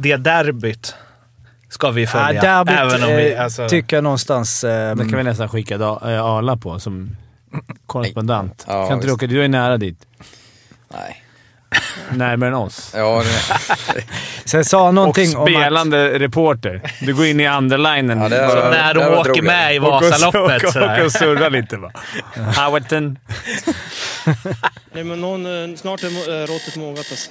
det derbyt ska vi Ja, följa. derbyt även om vi, eh, alltså, tycker jag någonstans... Eh, Det kan vi nästan skicka eh, Arla på som korrespondent. Ja, kan inte du åka? Du är nära dit. Nej. Närmare än oss. Ja, det, Sen sa han Och någonting om att... spelande reporter. Du går in i underlinen. Ja, Bara- så när de var åker roligt. med i och- Vasaloppet. och- Och och surrar lite va. Howerton. Nej, men någon, snart är råttet mogat alltså.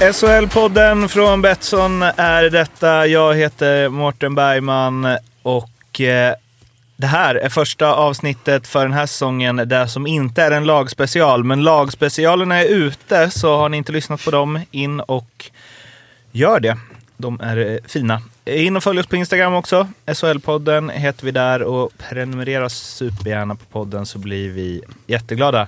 SHL-podden från Betsson är detta. Jag heter Mårten Bergman och eh, det här är första avsnittet för den här säsongen där som inte är en lagspecial. Men lagspecialerna är ute, så har ni inte lyssnat på dem, in och gör det. De är eh, fina. In och följ oss på Instagram också. SHL-podden heter vi där och prenumerera supergärna på podden så blir vi jätteglada.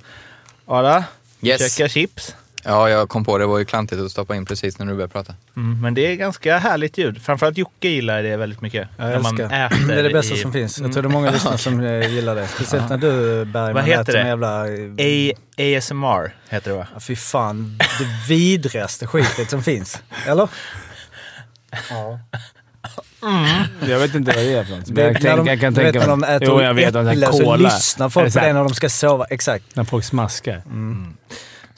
Ara, Yes. käka chips. Ja, jag kom på det. Det var ju klantigt att stoppa in precis när du började prata. Mm, men det är ganska härligt ljud. Framförallt Jocke gillar det väldigt mycket. Jag när man äter Det är det bästa i- som finns. Jag tror det är många lyssnare som eh, gillar det. Speciellt när du Bergman Vad heter äter det? jävla... A- ASMR heter det va? Ja, fy fan, det vidrigaste skitet som finns. Eller? Jag vet inte vad det är för något. Det- jag, när tänk, de- jag kan tänka när mig... de äter Jo, jag vet. De äpple så lyssnar folk på det när de ska sova. Exakt. När folk smaskar.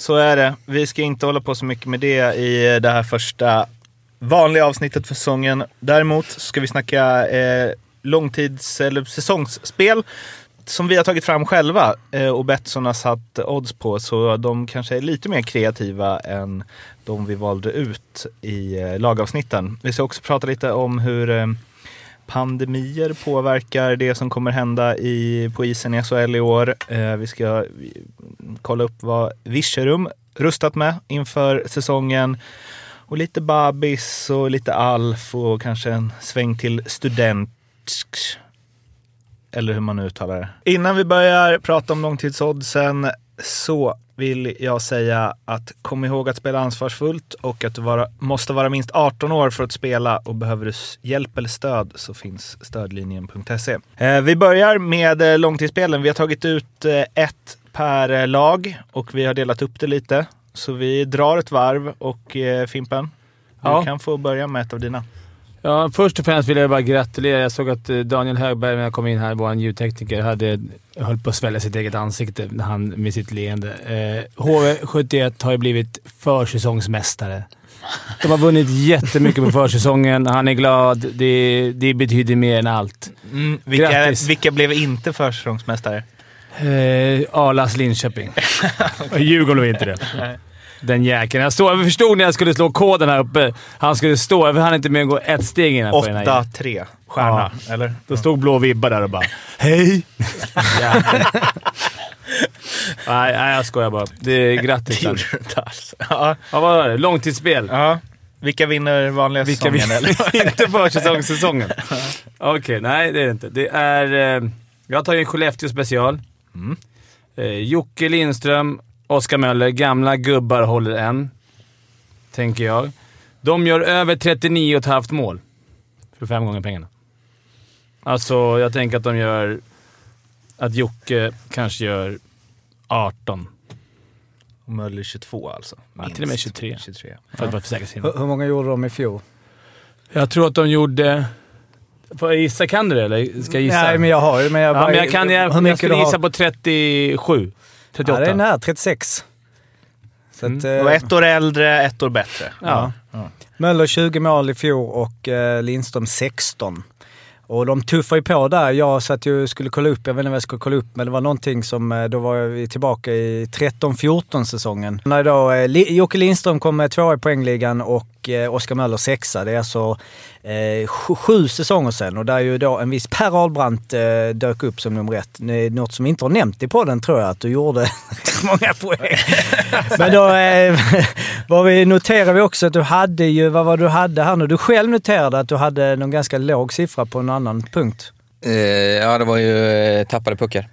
Så är det. Vi ska inte hålla på så mycket med det i det här första vanliga avsnittet för säsongen. Däremot ska vi snacka eh, långtids eller säsongsspel som vi har tagit fram själva eh, och Betsson har satt odds på. Så de kanske är lite mer kreativa än de vi valde ut i eh, lagavsnitten. Vi ska också prata lite om hur eh, pandemier påverkar det som kommer hända i, på isen i SHL i år. Eh, vi ska kolla upp vad Virserum rustat med inför säsongen. Och lite Babis och lite Alf och kanske en sväng till student. Eller hur man nu uttalar det. Innan vi börjar prata om långtidsoddsen så vill jag säga att kom ihåg att spela ansvarsfullt och att du vara, måste vara minst 18 år för att spela och behöver du hjälp eller stöd så finns stödlinjen.se. Eh, vi börjar med eh, långtidsspelen. Vi har tagit ut eh, ett per eh, lag och vi har delat upp det lite. Så vi drar ett varv och eh, Fimpen, du Ja. kan få börja med ett av dina. Ja, först och främst vill jag bara gratulera. Jag såg att eh, Daniel Högberg, när jag kom in här, vår ljudtekniker, hade, höll på att svälja sitt eget ansikte när han, med sitt leende. Eh, HV71 har ju blivit försäsongsmästare. De har vunnit jättemycket på försäsongen. Han är glad. Det, det betyder mer än allt. Mm, vilka, Grattis. vilka blev inte försäsongsmästare? Eh, Arlas Linköping. Djurgården var inte det. Den jäkeln. Jag, stod, jag förstod när jag skulle slå koden här uppe. Han skulle stå. Jag hann inte med att gå ett steg innan på den här. 8-3 stjärna, eller? Då stod blå vibbar där och bara “Hej!” Nej, nej, jag skojar bara. Det är grattis. Det gjorde du inte alls. Ja, Ja, vad var det? Långtidsspel. ja. Vilka vinner vanliga Vilka vi... säsongen? eller? inte försäsongssäsongen. Okej, nej det är det inte. Det är... Eh, jag tar ju en Skellefteå special. Mm. Eh, Jocke Lindström, Oskar Möller. Gamla gubbar håller en. Tänker jag. De gör över 39,5 mål. För fem gånger pengarna. Alltså, jag tänker att de gör... Att Jocke kanske gör 18. Och Möller 22 alltså. Ja, till och med 23. 23. För att vara för Hur, hur många gjorde de i fjol? Jag tror att de gjorde... Får jag gissa? Kan du det eller ska jag gissa? Nej, men jag har ju... Men jag, Ja, men jag kan... Jag, hur jag mycket skulle du har? gissa på 37. 38. Ja, det är nära. 36. Så att, Mm. eh, Och ett år äldre, ett år bättre. Ja. Möller 20 mål i fjol och eh, Lindström 16. Och de tuffar ju på där. Jag satt ju skulle kolla upp, jag vet inte vad jag skulle kolla upp, men det var någonting som, eh, då var vi tillbaka i 13-14 säsongen. När då eh, Jocke Lindström kom med tvåa i poängligan och eh, Oskar Möller sexa. Det är alltså eh, sju, sju säsonger sedan och där ju då en viss Per Ahlbrandt eh, dök upp som nummer ett. Det är Något som inte har nämnt i podden tror jag, att du gjorde många poäng. Men då eh, vad vi noterade vi också att du hade ju, vad var du hade här nu? Du själv noterade att du hade någon ganska låg siffra på en annan punkt. Eh, ja, det var ju eh, tappade puckar.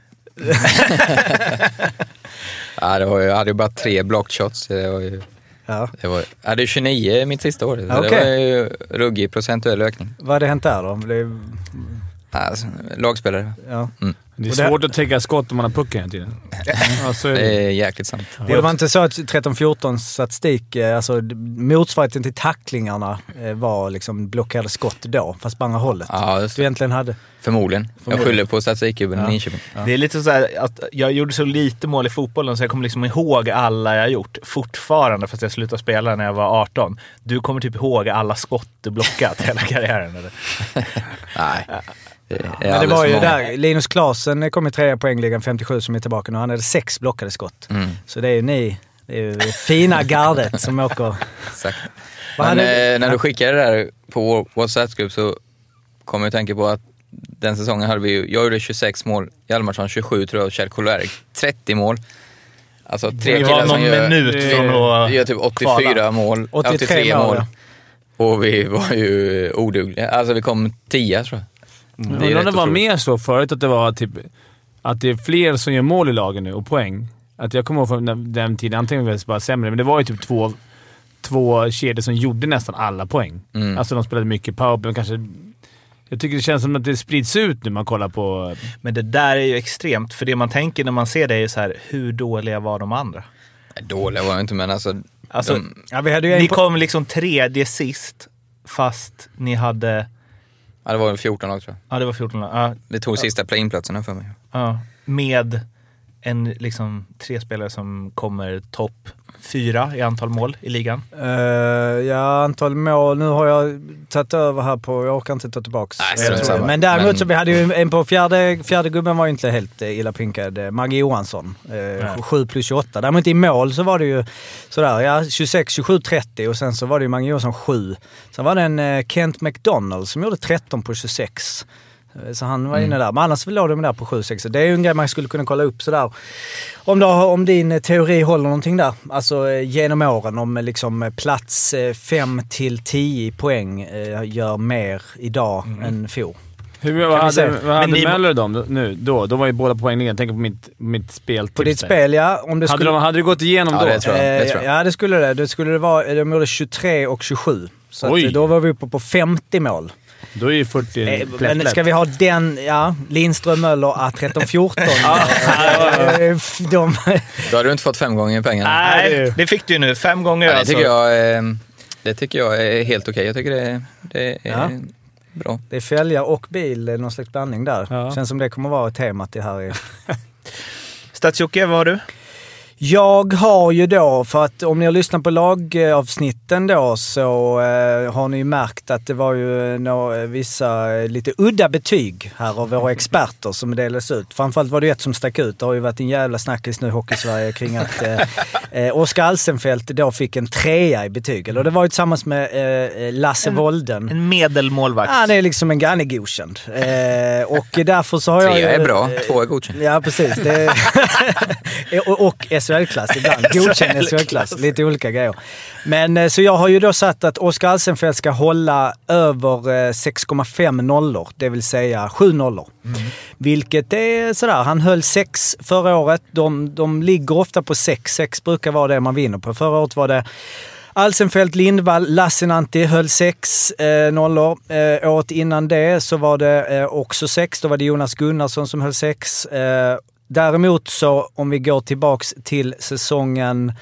ja, det var ju, jag hade ju bara tre blocked shots. Det var ju, Ja. det var, jag hade 29 mitt sista år. Okej. Det var ju ruggig procentuell ökning. Vad hade hänt där då? Det, Alltså, lagspelare. ja. Det är svårt att täcka skott om man har pucken hela tiden. Ja, så är Det är jäkligt sant. Det var inte så att 13-14 statistik, eh, alltså motsvarigheten till tacklingarna eh, var liksom blockerade skott då, fast på andra hållet. Ja, just Du egentligen hade... förmodligen. Jag Förmodligen. skyller på statistikgubben i Linköping. Det är lite så här att jag gjorde så lite mål i fotbollen så jag kommer liksom ihåg alla jag gjort. Fortfarande, fast jag slutade spela när jag var 18. Du kommer typ ihåg alla skott du blockat hela karriären eller? Nej. Men det var ju många. där, Linus Klasen kom i trea poängligan 57 som är tillbaka nu. Han hade sex blockade skott. Mm, Så det är ju ni, det är ju fina gardet som åker... exakt. Men hade- eh, när du skickade det där på vår WhatsApp-grupp så kom jag att tänka på att den säsongen hade vi ju, jag gjorde 26 mål, Hjalmarsson 27 tror jag och Kjell Kolberg 30 mål. Alltså tre Det var killar som någon gör, minut från att gör typ 84 kvala. mål, 83 83 mål, mål. ja. Och vi var ju odugliga. Alltså vi kom 10 tror jag. Är undrar om det var mer så förut, att det var typ att det är fler som gör mål i lagen nu och poäng. Att jag kommer ihåg från den, den tiden, antingen var det bara sämre, men det var ju typ två, två kedjor som gjorde nästan alla poäng. Mm. Alltså de spelade mycket powerplay, men kanske... Jag tycker det känns som att det sprids ut nu man kollar på... Men det där är ju extremt, för det man tänker när man ser det är ju så här, hur dåliga var de andra? Nej, Dåliga var jag inte, men alltså... Alltså, de, Ja, vi hade ju Ni på- kom liksom tredje sist, fast ni hade... ja, det var väl 14 lag tror jag. Ja, det var 14 lag. Ja, Vi tog sista play-in-platserna för mig. ja. Med en, liksom, tre spelare som kommer topp fyra i antal mål i ligan. Eh, ja, antal mål. Nu har jag tagit över här på... Jag orkar inte ta tillbaka. Nej. Men däremot Men- så vi hade ju en på fjärde, fjärde gubben var ju inte helt eh, illa pinkad. eh, Maggie Johansson. Eh, 7 plus 28. Däremot i mål så var det ju sådär, ja 26, 27, 30 och sen så var det ju Maggie Johansson 7. Sen var det en Kent McDonald som gjorde 13 på 26. Så han var inne Mm. där. Men annars låg de där på 7-6. Så Det är ju en grej man skulle kunna kolla upp sådär. Om, du om din eh, teori håller någonting där. Alltså eh, genom åren om eh, liksom plats 5 till 10 poäng gör mer idag än fjol. Hur, vad hade, vad hade ni- Möller dem nu? Då? De var ju båda poängligan. Tänk på mitt, mitt speltips. På ditt spel ja. Om det Hade, skulle, de, hade du gått igenom Ja, då? det tror jag. Eh, det tror jag. Ja, det skulle det. Det skulle det vara. De gjorde 23 och 27. Så då var vi uppe på 50 mål. Då är ju 40 Eh, plätt, Men ska vi ha den, ja, Lindström, Möller, A13-14. Eh, f- de, Då hade du inte fått fem gånger pengarna. Nej, det fick du ju nu. Fem gånger Ja, det, alltså. tycker jag, eh, det tycker jag är helt okej. Jag tycker det, är- det är Ja. bra. det är fälgar och bil, eh, någon slags blandning där. Ja. Känns som det kommer vara temat det här. Stats-Jocke, vad har du? Jag har ju då, för att om ni har lyssnat på lagavsnitten då så eh, har ni ju märkt att det var ju nå, vissa eh, lite udda betyg här av våra experter som delades ut. Framförallt var det ett som stack ut. Det har ju varit en jävla snackis nu i Hockeysverige kring att eh, eh, Oskar Alsenfelt då fick en trea i betyg. Eller det var ju tillsammans med eh, Lasse Wolden. En medelmålvakt. Det är liksom en han är godkänd. Eh, och därför så har jag Tre ju- är bra, två är godkänt. Ja, precis. Det och, och SHL-klass ibland. Godkänd SHL-klass. Lite olika grejer. Men eh, så jag har ju då satt att Oskar Alsenfelt ska hålla över eh, 6,5 nollor. Det vill säga 7 nollor. Vilket är sådär. Han höll 6 förra året. De, de ligger ofta på 6. 6 brukar vara det man vinner på. Förra året var det Alsenfelt, Lindvall, Lassinantti höll sex eh, nollor. Eh, året innan det så var det eh, också sex. Då var det Jonas Gunnarsson som höll sex. Eh, däremot så om vi går tillbaks till säsongen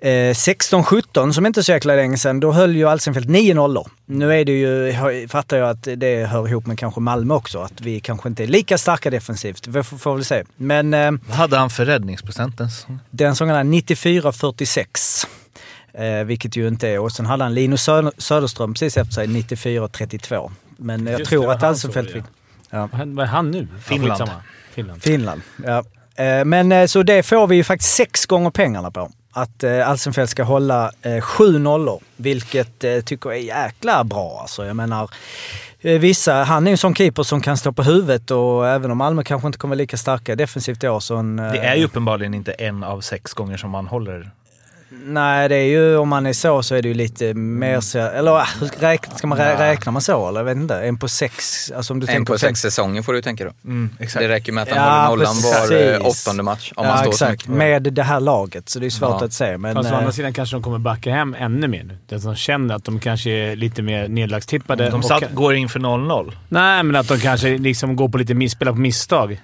eh, 16-17 som inte är så jäkla länge sedan, då höll ju Alsenfelt nio nollor. Nu är det ju, fattar jag att det hör ihop med kanske Malmö också, att vi kanske inte är lika starka defensivt. Vi får, får väl se. Men eh, Vad hade han för räddningsprocenten? den säsongen är 94-46. Eh, vilket ju inte är. Och sen hade han Linus Söder- Söderström precis efter sig, 94-32. Men jag Just tror det, att Alsenfelt fick... ja. Vad är han nu? Finland. Skitsamma. Finland. Finland, ja. Eh, Men eh, så det får vi ju faktiskt sex gånger pengarna på. att eh, Alsenfelt ska hålla sju nollor, vilket eh, tycker jag är jäkla bra. Alltså, jag menar, vissa, han är ju en sån keeper som kan stå på huvudet och även om Malmö kanske inte kommer lika starka defensivt i år så en, Det är ju uppenbarligen inte en av sex gånger som man håller. Nej, det är ju om man är så så är det ju lite mer så, eller hur räkna, ska man rä, räknar man så eller? Jag vet inte. En på sex? Alltså om du En tänker på sex säsonger får du tänka då. Mm, exakt. Det räcker med att han Ja, håller nollan var eh, åttonde match. Om ja, man står så exakt. mycket. Med det här laget, så det är svårt Ja. att säga. Men, Fast å eh, andra sidan kanske de kommer backa hem ännu mer nu. Det är att de känner att de kanske är lite mer nedlagstippade. De och satt, kan- går in för 0-0. Nej, men att de kanske liksom går på lite misspel på misstag.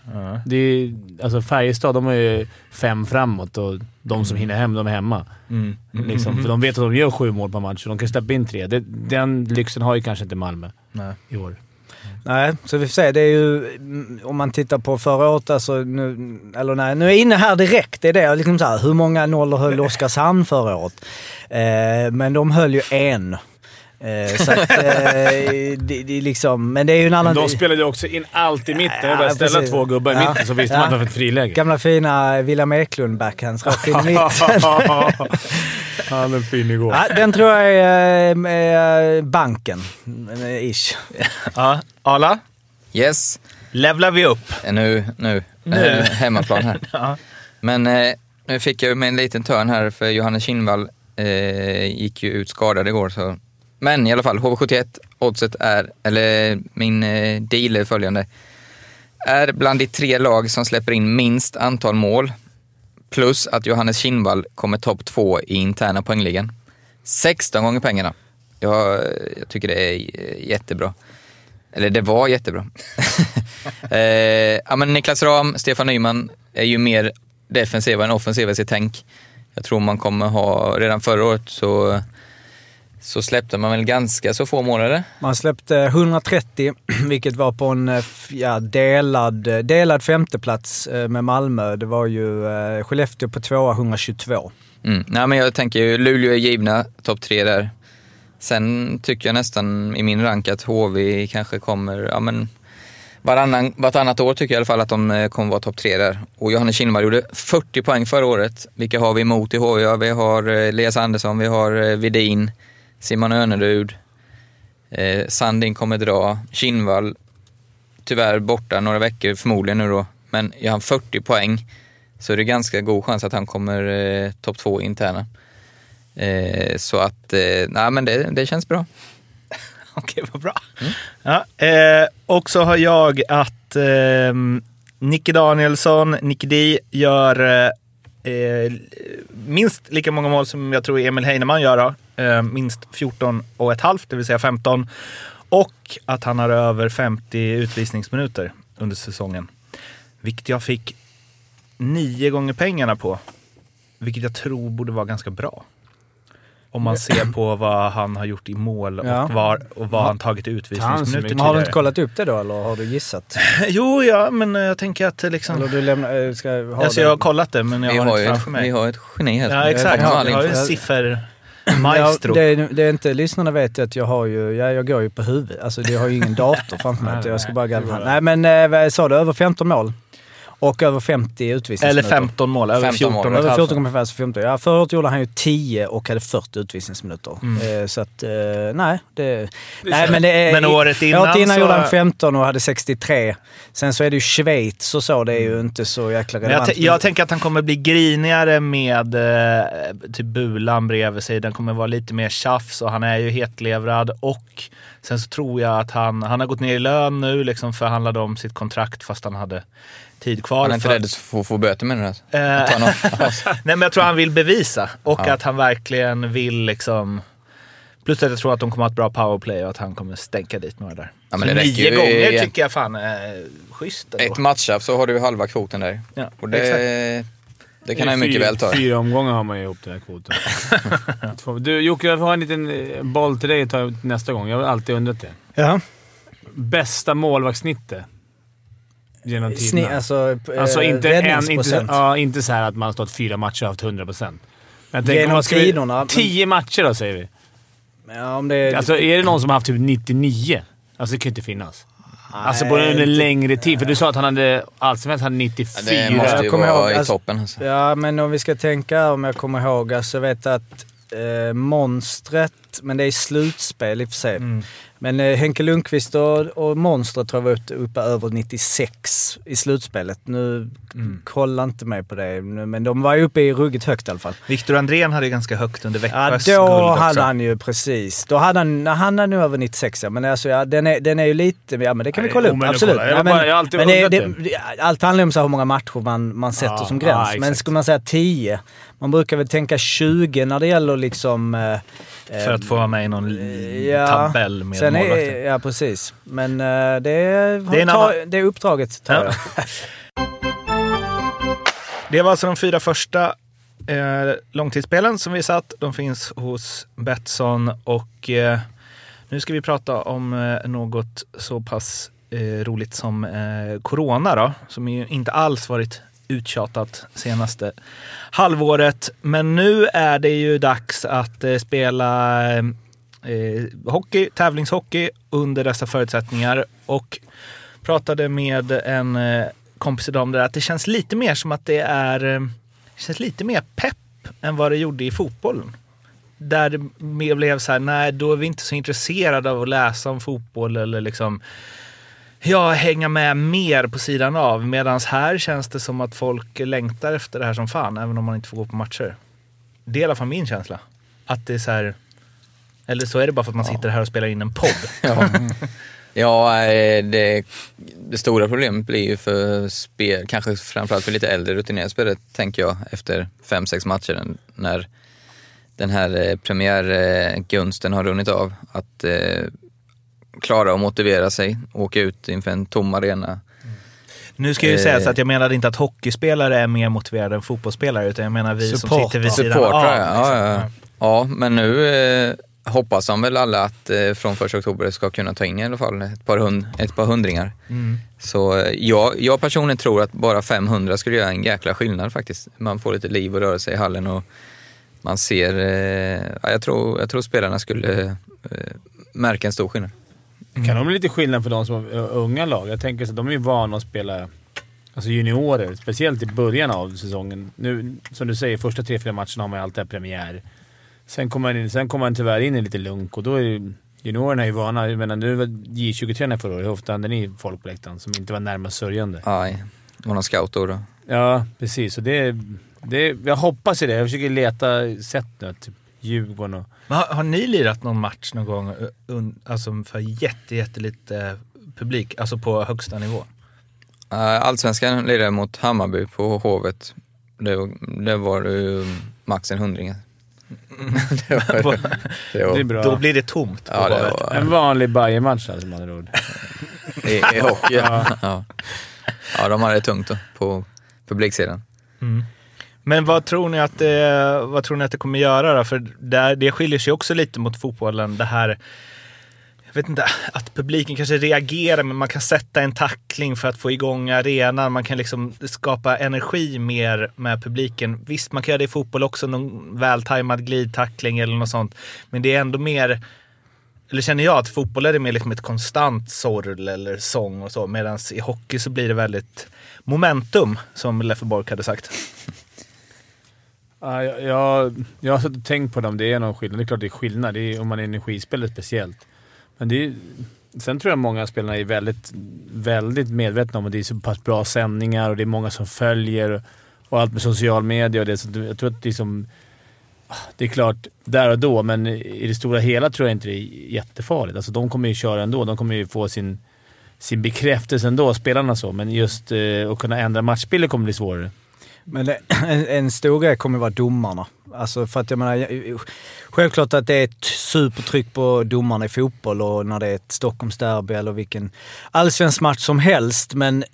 Det är, alltså Färjestad, de är ju fem framåt och de som hinner hem, de är hemma. Mm. Liksom, för de vet att de gör sju mål per match och de kan släppa in tre. Det, den lyxen har ju kanske inte Malmö Nej. i år. Nej, så vi får se. Det är ju, mm, om man tittar på förra året, alltså nu, eller nej, nu är jag inne här direkt. Det är det, liksom så här, hur många nollor höll Oskarshamn förra året? Eh, men de höll ju en. Eh, så att, eh, det, det är liksom, men det är ju en annan... De spelade ju också in allt i mitten. Jag bara Ja, ställa precis. två gubbar i Ja. mitten så visste Ja. man att det var ett friläge. Gamla fina William Eklund backhands rakt in i mitten. Han är fin igår. ja, den tror jag är, eh, är banken. Ish. Ja. Ala, Yes, levlar vi upp. Eh, nu, nu. Nu. Eh, hemmaplan här. Ja. Men eh, nu fick jag ju med en liten törn här för Johannes Kinnvall eh, gick ju ut skadad igår. Så. Men i alla fall, HV71, oddset är, eller min eh, deal är följande. Är bland de tre lag som släpper in minst antal mål plus att Johannes Kinnvall kommer topp två i interna poängligan. 16 gånger pengarna. Jag, jag tycker det är eh, jättebra. Eller det var jättebra. eh, ja, men Niklas Ram, Stefan Nyman är ju mer defensiva än offensiva i sitt tänk. Jag tror man kommer ha, redan förra året så, så släppte man väl ganska så få mål eller? Man släppte 130, vilket var på en eh, ja, delad, eh, delad femteplats eh, med Malmö. Det var ju Skellefteå på tvåa, 122. Mm. Nej, men jag tänker ju, Luleå är givna, topp tre där. Sen tycker jag nästan i min rank att HV kanske kommer, ja men varannan, vartannat år tycker jag i alla fall att de kommer vara topp tre där. Och Johannes Kinnvall gjorde 40 poäng förra året. Vilka har vi emot i HV? Ja, vi har Elias Andersson, vi har Vidin, Simon Önerud, eh, Sandin kommer dra, Kinnvall tyvärr borta några veckor förmodligen nu då. Men gör han 40 poäng så är det ganska god chans att han kommer eh, topp två interna. Eh, så att, eh, nej men det, det känns bra. Okej, vad bra. Ja, eh, och så har jag att eh, Nicke Danielsson, Nicky D, gör eh, minst lika många mål som jag tror Emil Heinemann gör. Eh, minst 14 och ett halvt, det vill säga 15. Och att han har över 50 utvisningsminuter under säsongen. Vilket jag fick nio gånger pengarna på. Vilket jag tror borde vara ganska bra. Om man ser på vad han har gjort i mål och, Ja. var, och vad han tagit i utvisningsminuter? Men har du inte tidigare. kollat upp det då, eller har du gissat? Jo, ja, men jag tänker att det liksom... Eller du lämnar, eh, ska ha Alltså det? jag har kollat det, men jag Vi har, har, inte framför ett, mig. vi har ett geni här. Ja, exakt. Ja, all jag har ju info. en siffermaestro. Ja, det, är- det är inte lyssnarna vet ju att jag har ju, ja, jag går ju på huvudet. Alltså jag har ju ingen dator framför mig. jag ska bara gallra. Nej men eh, vad sa du? Över 15 mål? Och över 50 Eller utvisningsminuter. 15 mål, över 15 14 mål. Över halvt. 14,5 så 15. Ja, förra året gjorde han ju 10 och hade 40 utvisningsminuter. Eh, så att, eh, nej. Det, nej men, det är, Men året innan året innan så- gjorde han 15 och hade 63. Sen så är det ju Schweiz och så. Det är ju inte så jäkla jag, relevant. t- jag tänker att han kommer bli grinigare med eh, typ Bulan bredvid sig. Den kommer vara lite mer tjafs och han är ju hetlevrad. Och sen så tror jag att han, han har gått ner i lön nu, liksom förhandlade om sitt kontrakt fast han hade tid kvar. Han är inte för- rädd att få, få böter med det här. Eh, Att någon- Nej men jag tror han vill bevisa och Ja. att han verkligen vill liksom... Plus att jag tror att de kommer ha ett bra powerplay och att han kommer stänka dit några där. Ja, men så det nio ju gånger igen. tycker jag fan är schysst ändå. Ett matchup så har du halva kvoten där. Ja, Och det, det kan han Fyra- mycket väl ta. Fyra omgångar har man ju ihop den här kvoten. Du Jocke, jag har en liten eh, boll till dig att ta nästa gång. Jag har alltid undrat det. Ja. Bästa målvaktssnittet genom Sni, tiderna. alltså, eh, Alltså inte, en, inte, ja, inte så här att man har stått fyra matcher och haft 100 procent. Genom tiderna, men- Tio matcher då, säger vi. Ja, om det är, Alltså, är det någon som har haft typ 99? Alltså, det kan ju inte finnas. Alltså på under en längre tid. För du sa att han hade allsvenskan hade 94. Ja, det måste ju vara ihåg, i alltså- toppen. Alltså. Ja, men om vi ska tänka, om jag kommer ihåg, alltså jag vet att eh, monstret, men det är slutspel i och för sig. Mm. Men eh, Henke Lundqvist och, och monstret tror jag var uppe, över 96 i slutspelet. Nu Mm. kolla inte mig på det, men de var ju uppe i ruggigt högt i alla fall. Viktor Andrén hade ganska högt under Ja, Växjös då guld också. hade han ju precis. Då hade han, han hade nu över 96 ja, men alltså ja, den är, den är ju lite, ja men det kan vi Nej, kolla upp. Absolut. kolla. Jag Ja, bara- men, jag har alltid men det, det, allt handlar ju om så hur många matcher man, man sätter Ja, som gräns. ja, men skulle man säga 10, man brukar väl tänka 20 när det gäller liksom... eh, För att få vara med i någon ja, tabell med sen är, målvakter. Ja, precis. Men eh, det, Det är ta, det uppdraget tar Ja. jag. Det var alltså de fyra första eh, långtidsspelen som vi satt. De finns hos Betsson och eh, nu ska vi prata om eh, något så pass eh, roligt som eh, Corona då, som ju inte alls varit uttjatat senaste halvåret. Men nu är det ju dags att eh, spela eh, eh, hockey, tävlingshockey under dessa förutsättningar och pratade med en eh, kompis idag om det där, att det känns lite mer som att det är eh, känns lite mer pepp än vad det gjorde i fotbollen. Där det blev så här, nej då är vi inte så intresserade av att läsa om fotboll eller liksom ja, hänga med mer på sidan av. Medan här känns det som att folk längtar efter det här som fan, även om man inte får gå på matcher. Det är i alla fall min känsla. Att det är så här, eller så är det bara för att man sitter här och spelar in en podd. Ja, ja eh, det, det stora problemet blir ju för spel, kanske framförallt för lite äldre rutinerade spelare, tänker jag, efter fem sex matcher när den här eh, premiärgunsten har runnit av. Att eh, klara att motivera sig, åka ut inför en tom arena. Nu ska ju Eh. sägas att jag menade inte att hockeyspelare är mer motiverade än fotbollsspelare, utan jag menar vi som Supportrar. sitter vid sidan av. ja, ja, ja. liksom. ja, men nu eh, hoppas de väl alla att eh, från första oktober ska kunna ta in i alla fall ett par, hund, ett par hundringar. Mm. Så eh, jag, jag personligen tror att bara 500 skulle göra en jäkla skillnad faktiskt. Man får lite liv och rörelse i hallen och man ser, eh, ja, jag, tror, jag tror spelarna skulle eh, märka en stor skillnad. Kan de bli lite skillnad för de som har uh, unga lag? Jag tänker så att de är ju vana att spela alltså juniorer, speciellt i början av säsongen. Nu, som du säger, första tre, fyra matcherna har man ju alltid premiär. Sen kommer man, in, sen kommer man tyvärr in i lite lunk och då är ju, juniorerna är ju vana. Jag menar, nu var J23 förra året. Hur ofta hade ni folk på läktaren som inte var närmast sörjande? Aj, det var någon scout då. Ja, precis. Så det, det, jag hoppas i det. Jag försöker leta sätt nu. Typ Djurgården och... Men har, har ni lirat någon match någon gång un, alltså för jätte, jättelite publik, alltså på högsta nivå? Allsvenskan lirade mot Hammarby på Hovet. Det, var- det var ju max en hundring. det var, det var, Det är bra. Då blir det tomt på Ja, det havet. var, En vanlig Bayern-match alltså, med andra ord. I, i hockey. ja. ja, de hade det tungt då, på publiksidan. Mm. Men vad tror ni att det, vad tror ni att det kommer göra då? För där, det skiljer sig också lite mot fotbollen. Det här, jag vet inte, att publiken kanske reagerar, men man kan sätta en tackling för att få igång arenan. Man kan liksom skapa energi mer med publiken. Visst, man kan göra det i fotboll också, någon vältajmad glidtackling eller något sånt. Men det är ändå mer, eller känner jag att fotboll är det mer liksom ett konstant sorl eller sång och så. Medan i hockey så blir det väldigt momentum, som Leffe Bork hade sagt. Ja, jag, jag, jag har suttit och tänkt på det om det är någon skillnad. Det är klart det är skillnad, det är om man är energispelare speciellt. Men det är, sen tror jag många av spelarna är väldigt, väldigt medvetna om att det är så pass bra sändningar och det är många som följer och allt med social media och det. Så jag tror att det är som... Ah, det är klart där och då, men i det stora hela tror jag inte det är jättefarligt. Alltså de kommer ju köra ändå. De kommer ju få sin, sin bekräftelse ändå, spelarna så. Men just eh, att kunna ändra matchbilder kommer bli svårare. Men det, en, en stor grej kommer vara domarna. Alltså för att jag menar, självklart att det är ett supertryck på domarna i fotboll och när det är ett Stockholmsderby eller vilken allsvensk match som helst. Men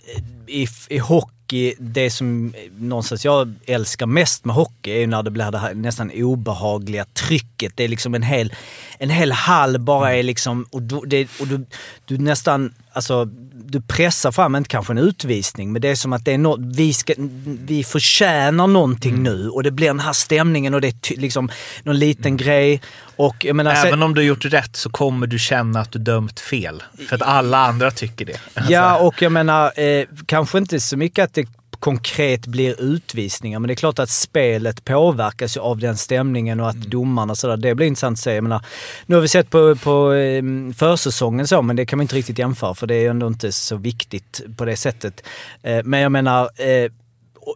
i, i hockey, det som någonstans jag älskar mest med hockey är ju när det blir det här nästan obehagliga trycket. Det är liksom en hel, en hel hall bara är liksom, och, du, det, och du, du nästan alltså, du pressar fram, inte kanske en utvisning, men det är som att det är något, vi, ska, vi förtjänar någonting Mm. nu och det blir den här stämningen och det är liksom någon liten grej. Och jag menar, sen- Även om du har gjort rätt så kommer du känna att du dömt fel. För att alla andra tycker det. Ja, Alltså, och jag menar, eh, kanske inte så mycket att det konkret blir utvisningar, men det är klart att spelet påverkas av den stämningen och att domarna sådär, det blir intressant att se. Jag menar, nu har vi sett på, på eh, försäsongen så, men det kan man inte riktigt jämföra för det är ändå inte så viktigt på det sättet. Eh, men jag menar, eh,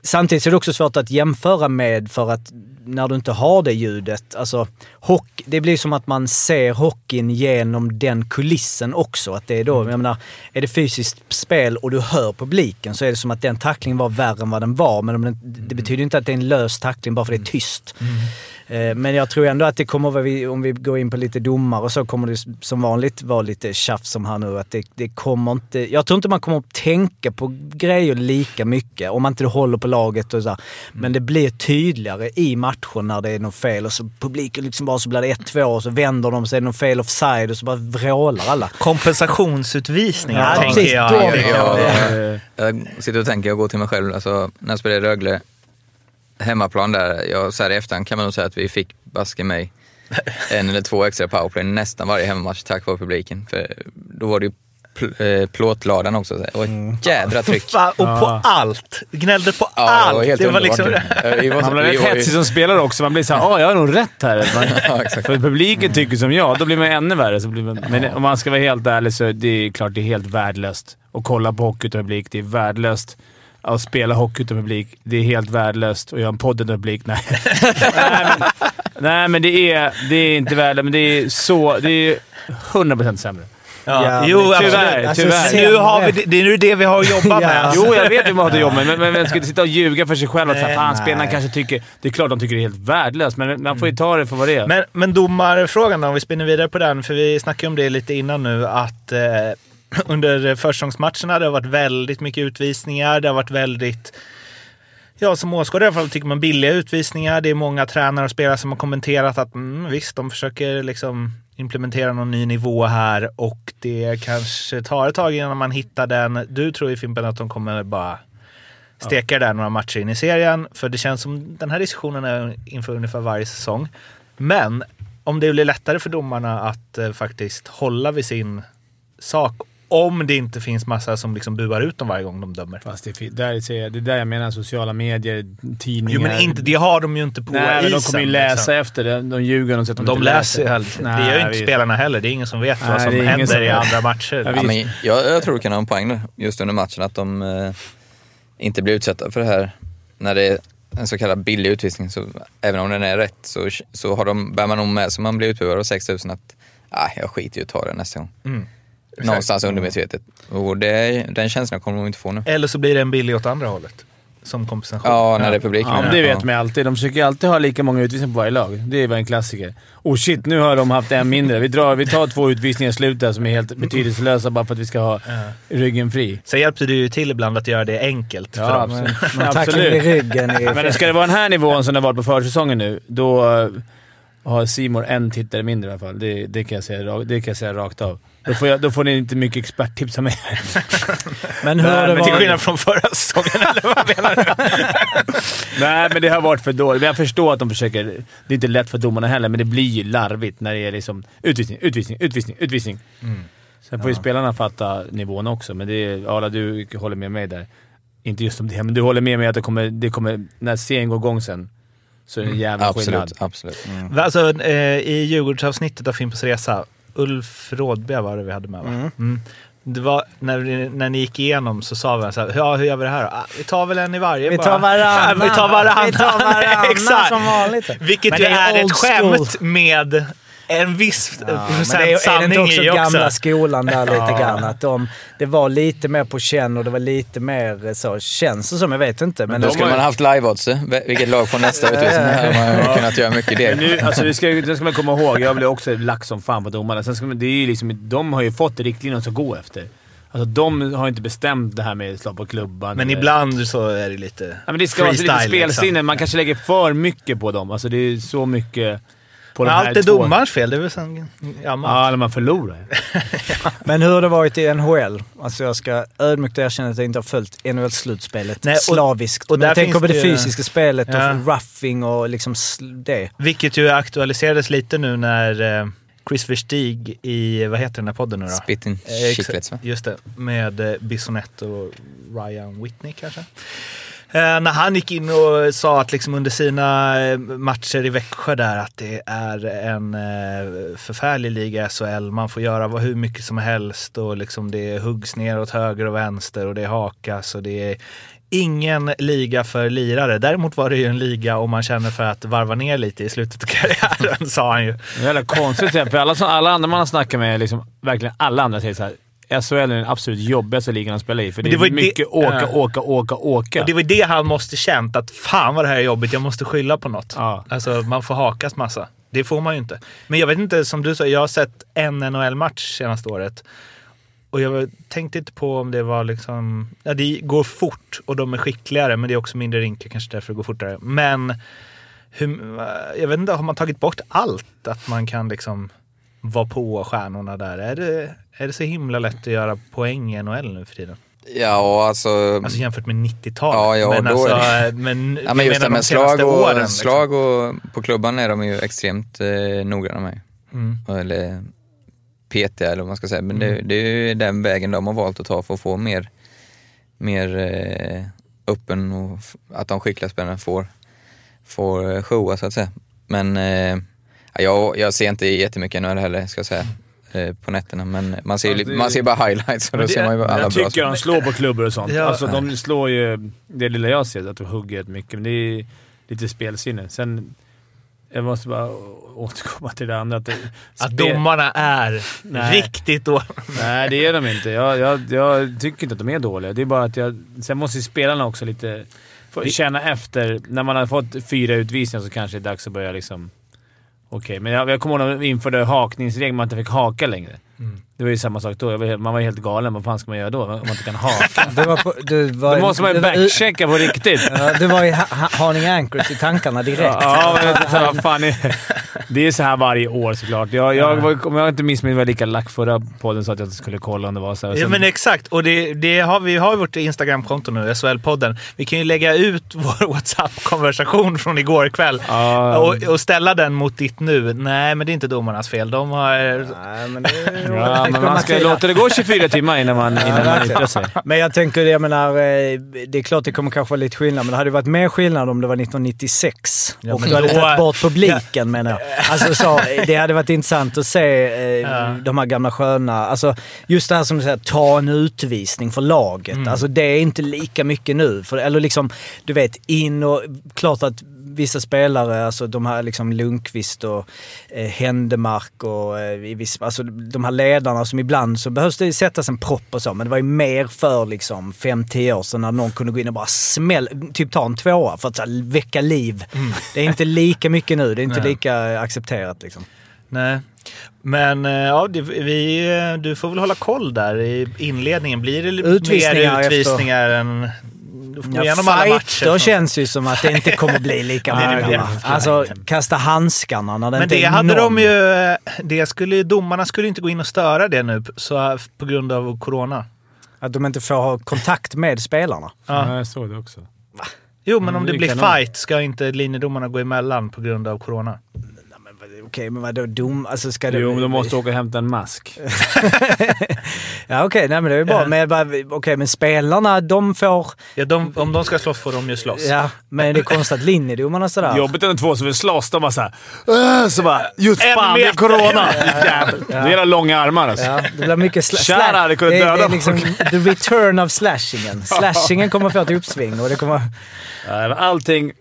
Samtidigt är det också svårt att jämföra med för att när du inte har det ljudet, alltså hockey, det blir som att man ser hockeyn genom den kulissen också. Att det är då, jag menar, är det fysiskt spel och du hör publiken så är det som att den tacklingen var värre än vad den var. Men det betyder inte att det är en lös tackling bara för det är tyst. Eh, Men jag tror ändå att det kommer, om vi går in på lite domar och så, kommer det som vanligt vara lite tjafs om här nu. Att det, det kommer inte, jag tror inte man kommer att tänka på grejer lika mycket om man inte håller på laget och så. här. Men det blir tydligare i matcher när det är något fel och så publiken liksom bara så blir det 1-2 och så vänder de så är det något fel offside och så bara vrålar alla. Kompensationsutvisningar Ja, tänker precis. jag. Då- Det kan Ja, bli- Jag sitter och tänker och går till mig själv. Alltså, när jag spelade i Rögle, hemmaplan där, jag, så här i efterhand kan man nog säga att vi fick baske mig en eller två extra powerplay nästan varje hemmamatch tack vare publiken. För då var det ju pl- eh, plåtladan också. Och ett jädra tryck. Fan, och på allt. Gnällde på Ja, allt. det var liksom... Ja, vi var så- Man blir rätt var ju- hetsig som spelare också. Man blir såhär “Åh, jag har nog rätt här”. Man, Ja, exakt. för publiken tycker som jag, då blir man ännu värre. Så blir man, men om man ska vara helt ärlig så det är klart det är helt värdelöst att kolla på hockey utan publik. Det är värdelöst att spela hockey utan publik. Det är helt värdelöst att göra en podd utan publik. Nej, nej, men, nej, men det är, det är inte värdelöst, men det är så... Det är 100% sämre. Ja. Ja, jo, tyvärr, Alltså, tyvärr. se- Nu har vi, det- det är nu det vi har att jobba Ja. med. Jo, jag vet hur man har det jobba med, men, men man ska inte sitta och ljuga för sig själv att Nej, fan, spelarna kanske tycker... Det är klart de tycker det är helt värdelöst, men man får ju ta det för vad det är. Men, men domarfrågan då, om vi spinner vidare på den, för vi snackade om det lite innan nu, att eh, under försäsongsmatcherna det har varit väldigt mycket utvisningar. Det har varit väldigt, ja som åskådare i alla fall, tycker man billiga utvisningar. Det är många tränare och spelare som har kommenterat att mm, visst, de försöker liksom implementera någon ny nivå här och det kanske tar ett tag innan man hittar den. Du tror ju Fimpen att de kommer bara steka det där några matcher in i serien. För det känns som den här diskussionen är inför ungefär varje säsong. Men om det blir lättare för domarna att eh, faktiskt hålla vid sin sak om det inte finns massa som liksom buar ut dem varje gång de dömer. Fast det, är där ser jag, det är där jag menar sociala medier, tidningar. Jo men inte, det har de ju inte på Nej, men isen. de kommer ju läsa liksom. efter det. De ljuger och så att de, De inte läser heller. Nej, Det gör ju inte vi- spelarna heller. Det är ingen som vet Nej, vad som är händer som i vet. andra matcher. Ja, Ja, men jag, jag tror du kan ha en poäng där, just under matchen, att de eh, inte blir utsatta för det här. När det är en så kallad billig utvisning, så även om den är rätt, så, så har de, bär man nog med sig man blir utbuad av 6000 att ah, jag skiter i att ta det nästa gång. Mm. Någonstans undermedvetet. Och det, den känslan kommer de inte få nu. Eller så blir det en billig åt andra hållet. Som kompensation. Ja, när det är publik. Ja, men det vet man ju alltid. De försöker ju alltid ha lika många utvisningar på varje lag. Det är bara en klassiker. Oh shit, nu har de haft en mindre. Vi, drar, vi tar två utvisningar i slutet som är helt betydelselösa bara för att vi ska ha ryggen fri. Sen hjälper det ju till ibland att göra det enkelt Ja, för dem. absolut. Man tacklar i ryggen i Men ska det vara den här nivån som det har varit på försäsongen nu, då eh, har Simor en tittare mindre i alla fall. Det, det, kan, jag säga, det kan jag säga rakt av. Då får, jag, då får ni inte mycket experttips av mig. Men hur har det Men till varit? skillnad från förra säsongen, eller vad menar du? Nej, men det har varit för dåligt. Men jag förstår att de försöker. Det är inte lätt för domarna heller, men det blir ju larvigt när det är liksom utvisning, utvisning, utvisning, utvisning. Sen får ju spelarna fatta nivån också, men det är, Arla, du håller med mig där. Inte just om det, men du håller med mig att det kommer, det kommer när serien går igång sen, så är det en jävla skillnad. Absolut, absolut. Mm. Alltså, eh, I Djurgårdsavsnittet av Fimpens Resa, Ulf Rådberg var det vi hade med va? Mm. Det var, när, ni- när ni gick igenom så sa vi så här, ja, hur gör vi det här då? Ah, vi tar väl en i varje Vi bara. tar varannan. Ja, vi tar varannan. Vi tar varannan som vanligt. Vilket ju är är, ett skämt med en viss Ja, procent det är, är det sanning inte också i också. gamla skolan där lite grann? Att de, det var lite mer på känn och det var lite mer så, känns det som, jag vet inte. Men Då skulle man haft live-odds. eh. Vilket lag får nästa utvisning? Man ju kunnat göra mycket det. nu, alltså det ska, det ska man komma ihåg. Jag blir också lack som fan på domarna. Sen ska man, det är ju liksom, de har ju fått riktlinjer som ska gå efter. Alltså de har inte bestämt det här med att slå på klubban. Men eller- ibland så är det lite Ja, men det ska vara lite freestyle, spelsinne. liksom. Man kanske lägger för mycket på dem. Alltså det är så mycket... på de här allt är två. domarens fel. Det är väl sen gammalt. Ja, när man förlorar. Men hur har det varit i NHL? Alltså jag ska ödmjukt erkänna att jag inte har följt NHL-slutspelet Nej, och- slaviskt. och Men jag tänker finns på det det ju- fysiska spelet Ja. och roughing och liksom det. Vilket ju aktualiserades lite nu när eh, Chris Versteeg i, vad heter den här podden nu då? Spitting Eh, chiclets va? Just det, med eh, Bissonette och Ryan Whitney kanske. Eh, när han gick in och sa att liksom under sina eh, matcher i Växjö där att det är en eh, förfärlig liga SHL. Man får göra vad- hur mycket som helst och liksom det huggs ner åt höger och vänster och det hakas och det är ingen liga för lirare. Däremot var det ju en liga om man känner för att varva ner lite i slutet av karriären, sa han ju. Det är jävla konstigt. För alla, alla andra man har snackat med, liksom, verkligen alla andra säger så här. SHL är den absolut jobbigaste ligan att spela i. För det, det är mycket det- åka, ja. åka, åka, åka. Och det var det han måste känt, att fan vad det här är jobbigt, jag måste skylla på något. Ja. Alltså man får hakas massa. Det får man ju inte. Men jag vet inte, som du sa, jag har sett en NHL-match senaste året. Och jag tänkte inte på om det var liksom... Ja, det går fort och de är skickligare, men det är också mindre rinkor, kanske därför det går fortare. Men hur, jag vet inte, har man tagit bort allt? Att man kan liksom vara på stjärnorna där? Är det, är det så himla lätt att göra poäng i NHL nu för tiden? Ja, alltså... Alltså jämfört med 90-talet. Ja, ja, men då alltså, är men, ja, men just det med de slag och, åren. liksom. slag och på klubban är de ju extremt eh, noggranna med. Mm. Eller petiga eller vad man ska säga. Men Mm. det, det är ju den vägen de har valt att ta för att få mer, mer eh, öppen och att de skickliga spelarna får, får eh, showa så att säga. Men eh, jag, jag ser inte jättemycket NHL heller ska jag säga. eh, På nätterna, men man ser, ju Alltså, man ser bara highlights och då det- ser man ju alla jag bra tycker de slår på klubbor och sånt. Ja. alltså, de slår ju... Det lilla jag ser, att de hugger rätt mycket, men det är lite spelsinne. Sen... Jag måste bara återkomma till det andra. Att, det, Att spel- domarna är Nej. riktigt då. Nej, det är de inte. Jag, jag, jag tycker inte att de är dåliga. Det är bara att jag... Sen måste ju spelarna också lite känna efter. När man har fått fyra utvisningar så kanske det är dags att börja liksom... Okej, men jag, jag kommer ihåg när de införde hakningsregeln, man inte fick haka längre. Det var ju samma sak då. Var, man var helt galen. Vad fan ska man göra då? Om man inte kan haka? Det var på, du var, Då måste man ju backchecka på riktigt. Ja, du var i Ha- Ha- Haninge Anchorage i tankarna direkt. Ja, men det, så, vad fan är, det är så här varje år såklart. Jag, jag, var, om jag inte minns mig var jag lika lack förra podden så att jag inte skulle kolla om det var så. här. Ja Sen- men exakt, och det, det har, vi har ju vårt Instagramkonto nu, SHL-podden. Vi kan ju lägga ut vår WhatsApp-konversation från igår kväll Ja. och, och ställa den mot ditt nu. Nej, men det är inte domarnas fel. De har... Nej, men, det, Ja, men man ska låta det gå 24 timmar innan man, innan man yttrar sig. men jag tänker, jag menar, eh, det är klart det kommer kanske vara lite skillnad, men det hade varit mer skillnad om det var 1996 Ja, och du hade då- tagit bort publiken menar jag. Alltså så, det hade varit intressant att se eh, Ja. de här gamla sköna... Alltså just det här som du säger, ta en utvisning för laget. Mm. Alltså det är inte lika mycket nu. För, eller liksom, du vet, in och... Klart att vissa spelare, alltså de här liksom Lundqvist och eh, Händemark och eh, viss, alltså de här ledarna som ibland så behövs det sättas en propp och så. Men det var ju mer för liksom 5-10 år sedan när någon kunde gå in och bara smälla, typ ta en tvåa för att så här, väcka liv. Det är inte lika mycket nu. Det är inte Nej. lika accepterat liksom. Nej. Men eh, ja, det, vi, eh, du får väl hålla koll där i inledningen. Blir det lite Utvisningar mer efter- utvisningar än... Du får Ja, igenom alla matcher. fighter känns ju som att det inte kommer bli lika många. va? Alltså kasta handskarna när det Men inte det är hade någon. de ju... Det skulle, domarna skulle inte gå in och störa det nu så, på grund av corona. Att de inte får ha kontakt med spelarna. Ja. Ja, jag såg det också. Jo, men Mm, om det det blir fight ska inte linjedomarna gå emellan på grund av corona. Okej, men vadå dom? Alltså ska det... Jo, men de måste åka och hämta en mask. Ja okej, nej men det är bra. Men, okej, men spelarna de får... Ja, de, om de ska slåss får de ju slåss. Ja, men det är konstigt att linjedomarna sådär... Jobbigt när två som vill slåss. De bara såhär... "Åh", Så bara... Just En fan, det är corona! Jävlar. Det är långa armar alltså. Ja, det blir mycket sla- Tjena, sla- det kunde det, är- det döda är liksom the return of slashingen. Slashingen kommer få ett uppsving och det kommer... Ja, Allting...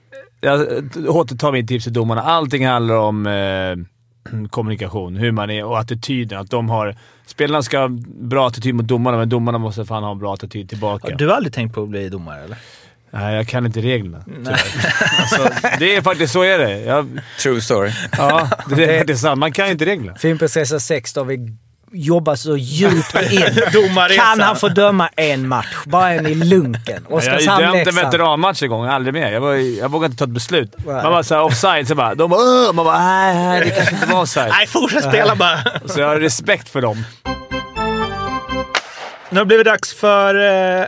Jag återtar mitt tips till domarna. Allting handlar om eh, kommunikation, hur man är och attityden. Att de har... Spelarna ska ha bra attityd mot domarna, men domarna måste fan ha en bra attityd tillbaka. Du har aldrig tänkt på att bli domare eller? Nej, jag kan inte reglerna. Alltså, det är faktiskt så är det. Jag, True story. ja, det är sant. Man kan inte reglerna. Fimpens Resa 6, då har vi jobba så djupt in. Domarresan. Kan han få döma en match? Bara en i lunken. Jag har ju dömt en veteranmatch en gång. Aldrig mer. Jag, var, jag vågade inte ta ett beslut. Nej. Man var såhär offside, så bara... De bara! Man bara nej, nej, det kanske inte var offside. Nej, fortsätt spela bara. Så jag har respekt för dem. Nu har det blivit dags för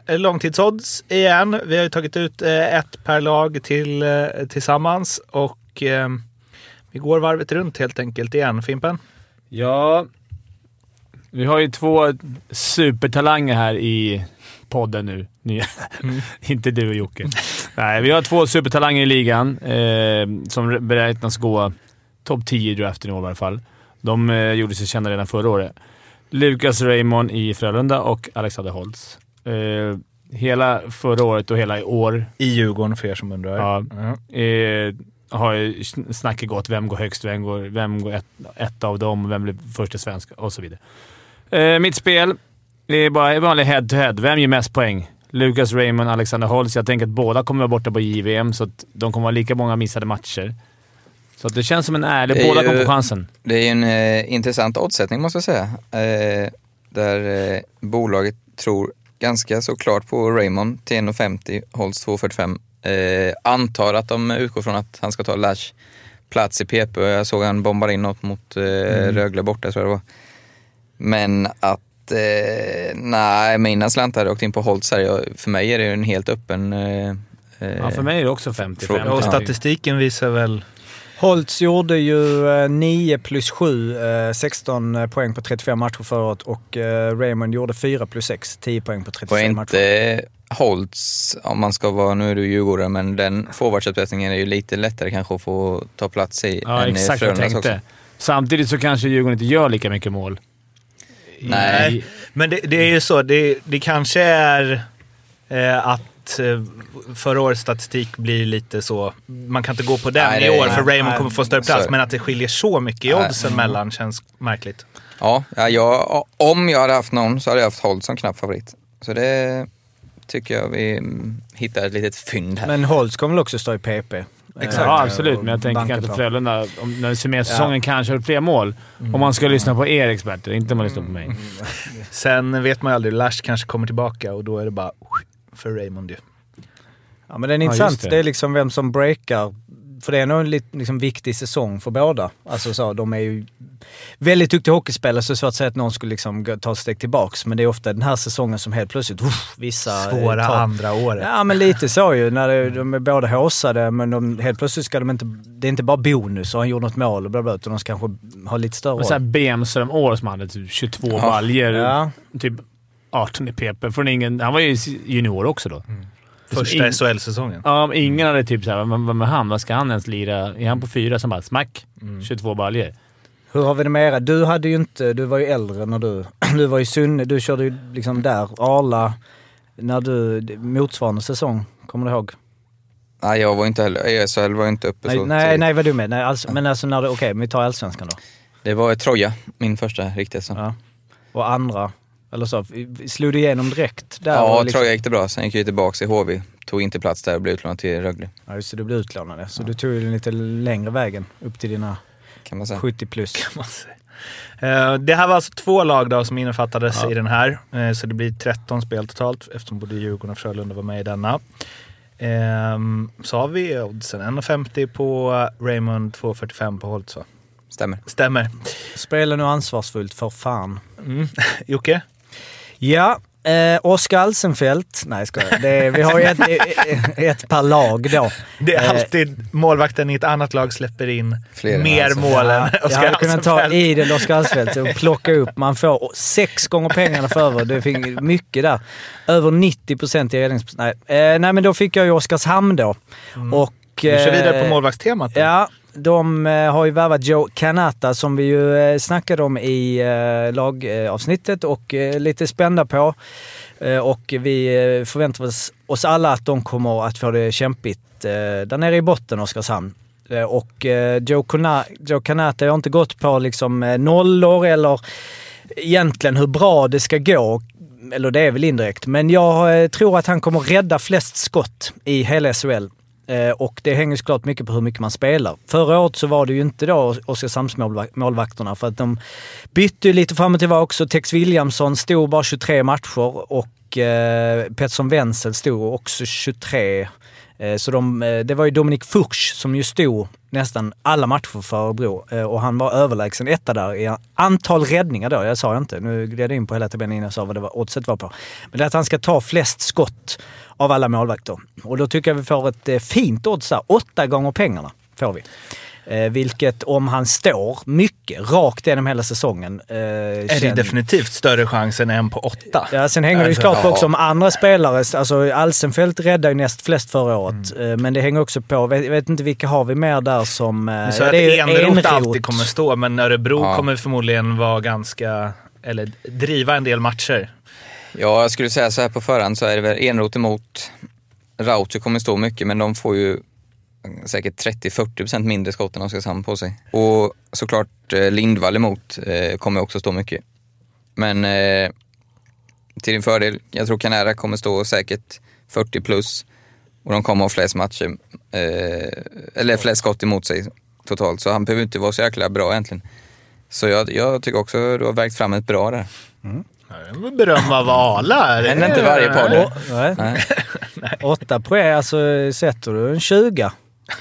eh, långtidsodds igen. Vi har ju tagit ut eh, ett per lag till, eh, tillsammans och eh, vi går varvet runt helt enkelt igen. Fimpen? Ja, vi har ju två supertalanger här i podden nu. Nya. Inte du och Jocke. Nej, vi har två supertalanger i ligan eh, som beräknas gå topp 10 i draften i år i alla fall. De eh, gjorde sig kända redan förra året. Lukas Raymond i Frölunda och Alexander Holtz. Eh, hela förra året och hela i år I Djurgården för er som undrar. Ja. Ja. Har ju snacket gått. Vem går högst? Vem går, vem går ett, ett av dem? Vem blir första svenska? Och så vidare. Eh, mitt spel är bara vanlig head-to-head. Vem ger mest poäng? Lucas Raymond, Alexander Holtz. Jag tänker att båda kommer vara borta på JVM, så de kommer ha lika många missade matcher. Så det känns som en ärlig... Är Båda kommer få chansen. Det är ju en eh, intressant oddsättning måste jag säga. Eh, där eh, bolaget tror ganska så klart på Raymond till 1,50, Holtz 2,45. Eh, antar att de utgår från att han ska ta Lash plats i PP. Jag såg han bombar in något mot eh, Rögle borta tror jag det var. Men att, eh, nej, mina slantar hade åkt in på Holtz här. Jag, för mig är det ju en helt öppen eh, eh, Ja, för mig är det också 50 Fråga. Ja, och 50. statistiken visar väl... Holtz gjorde ju eh, 9 plus 7, eh, 16 poäng på 35 matcher förra året och eh, Raymond gjorde 4 plus 6, 10 poäng på Och 35 matcher. inte Holtz, om man ska vara, nu är du djurgårdare, men den forwardsuppsättningen är ju lite lättare kanske att få ta plats i Ja, än i exakt jag Frölundas tänkte. också. Samtidigt så kanske Djurgården inte gör lika mycket mål. I- Nej. Men det, det är ju så, det, det kanske är eh, att eh, förra årets statistik blir lite så, man kan inte gå på den Nej, i år för nej, Raymond nej, kommer få större så- plats. Men att det skiljer så mycket i Nej. oddsen mellan känns märkligt. Ja, ja, jag, om jag hade haft någon så hade jag haft Holtz som knapp favorit. Så det tycker jag vi mm, hittar ett litet fynd här. Men Holtz kommer väl också stå i PP? Exakt. Ja, absolut. Men jag tänker kanske. Frölunda, om, när vi summerar säsongen, kanske har fler mål. Om man ska lyssna på er experter, inte om man lyssnar på mig. Sen vet man ju aldrig, Lash kanske kommer tillbaka och då är det bara för Raymond ju. Ja, men den är Ja, intressant. just det. det. är liksom vem som breakar. För det är nog en liksom, viktig säsong för båda. Alltså så, de är ju väldigt duktiga hockeyspelare så det är svårt att säga att någon skulle liksom ta ett steg tillbaks. Men det är ofta den här säsongen som helt plötsligt, uff, vissa... eh, Svåra tar- andra året. Ja, men lite så ju. När det, de är båda håsade, men de, helt plötsligt ska de inte... Det är inte bara bonus och han gjorde något mål och bla bla, utan de ska kanske ha lite större roll. Bemström år som hade typ 22 Ja. baljor. Ja. Typ 18 i PP. Från ingen, han var ju junior också då. Första in- SHL-säsongen. Ja, ingen hade typ såhär, vem, vem är han? Vad ska han ens lira? Är han på fyra? Som bara smack. Mm. 22 baljor. Hur har vi det med era? Du hade ju inte... Du var ju äldre när du... Du var i Sunne. Du körde ju liksom där. Arla. När du... Motsvarande säsong. Kommer du ihåg? Nej, jag var inte heller, ESL var inte uppe Nej, så nej, nej vad du med. Nej, alltså, men alltså när du... Okej, men vi tar allsvenskan då. Det var Troja, min första riktiga säsong. Ja. Och andra. Eller så. Slog du igenom direkt där? Ja, och liksom, Troja gick det bra. Sen gick jag tillbaka i HV. Tog inte plats där och blev utlånad till Rögle, Ja, just det. Du blev utlånad. Så du tog den lite längre vägen upp till dina kan man säga. 70 plus. Eh, Det här var alltså två lag då som innefattades Ja. i den här. Eh, Så det blir 13 spel totalt eftersom både Djurgården och Frölunda var med i denna. Ehm, Så har vi oddsen 1,50 på Raymond, 2,45 på Holtz va? Stämmer. Stämmer. Spela nu ansvarsfullt för fan. Mm. Jocke? Ja, eh, Oskar Alsenfelt. Nej, jag det Vi har ju ett, ett per lag då. Det är Eh. alltid målvakten i ett annat lag släpper in Fler mer alltså. mål än Ja, jag Oskar hade kunnat ta idel Oskar Alsenfelt och plocka upp. Man får sex gånger pengarna för över. Det fick mycket där. Över 90 procent i lednings... Nej. Eh, nej, men då fick jag ju Oskarshamn då. Och, Vi kör vidare på eh, målvaktstemat. då. Ja, de eh, har ju värvat Joe Kanata som vi ju eh, snackade om i eh, lagavsnittet och lite spända på. Och vi förväntar oss, oss alla att de kommer att få det kämpigt där nere i botten, Oskarshamn. Och Joe, Kana, Joe Kanata har inte gått på liksom nollor eller egentligen hur bra det ska gå. Eller det är väl indirekt. Men jag tror att han kommer rädda flest skott i hela SHL. Eh, och det hänger såklart mycket på hur mycket man spelar. Förra året så var det ju inte då Oskarshamns målvakterna för att de bytte ju lite fram och tillbaka. också. Tex Williamson stod bara 23 matcher och eh, Pettersson Wenzel stod också 23. Eh, så de, eh, det var ju Dominik Furch som ju stod nästan alla matcher för Örebro eh, och han var överlägsen etta där i antal räddningar då. Jag sa inte, nu gled jag in på hela tabellen innan jag sa vad det var, oddset var på. Men det är att han ska ta flest skott av alla målvakter. Och då tycker jag vi får ett fint odds där. Åtta gånger pengarna får vi. Eh, vilket om han står mycket rakt genom hela säsongen. Eh, Är det definitivt större chans än en på åtta? Ja, sen hänger det ju Alltså, klart på också om andra spelare. Alltså Alsenfelt räddade ju näst flest förra året. Mm. Eh, Men det hänger också på, vet, vet inte vilka har vi mer där som... eh, Men så ja, det är Eneroth alltid kommer stå, men Örebro Ja. kommer förmodligen vara ganska... Eller driva en del matcher. Ja, jag skulle säga så här på förhand så är det väl Enroth emot Rauter kommer stå mycket, men de får ju säkert 30-40% mindre skott än Oskarshamn på sig. Och såklart eh, Lindvall emot eh, kommer också stå mycket. Men eh, till din fördel, jag tror Canara kommer stå säkert 40 plus och de kommer ha flest matcher, eh, eller flest skott emot sig totalt. Så han behöver inte vara så jäkla bra egentligen. Så jag, jag tycker också du har verkt fram ett bra där. Det var Beröm av Ala. här. Händer inte varje podd. Åtta poäng, alltså sätter du en 20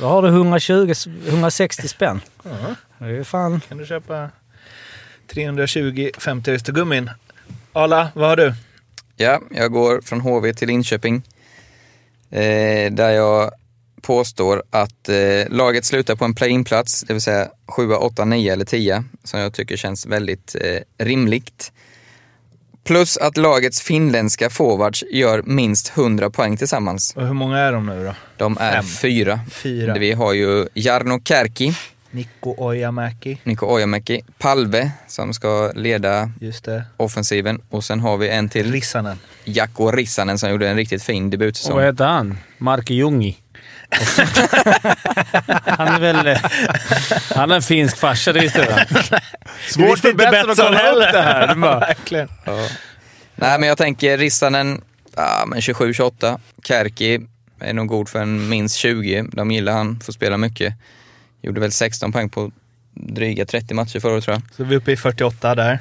då har du 120, 160 spänn. Det är ju fan... Kan du köpa 320 50 östergummin? Ala, vad har du? Ja, jag går från HV till Linköping. Eh, där jag påstår att eh, laget slutar på en play-in-plats, det vill säga 7, 8, 9 eller 10, som jag tycker känns väldigt eh, rimligt. Plus att lagets finländska forwards gör minst 100 poäng tillsammans. Och hur många är de nu då? De är Fem. fyra. Fyra. Vi har ju Jarno Kärki, Mikko Ojamäki. Niko Ojamäki, Palve som ska leda Just det. offensiven och sen har vi en till, Rissanen. Jacko Rissanen som gjorde en riktigt fin Och debutsäsong. vad heter han? Marki Jungi. han är väl... Han har en finsk farsa, det visste du? Svårt för Betsson att kolla upp det här. Bara, Verkligen. Nej, men jag tänker Rissanen, ja, men 27-28. Kärki är nog god för en minst 20. De gillar han, får spela mycket. Gjorde väl 16 poäng på dryga 30 matcher förra året tror jag. Så vi är uppe i 48 där.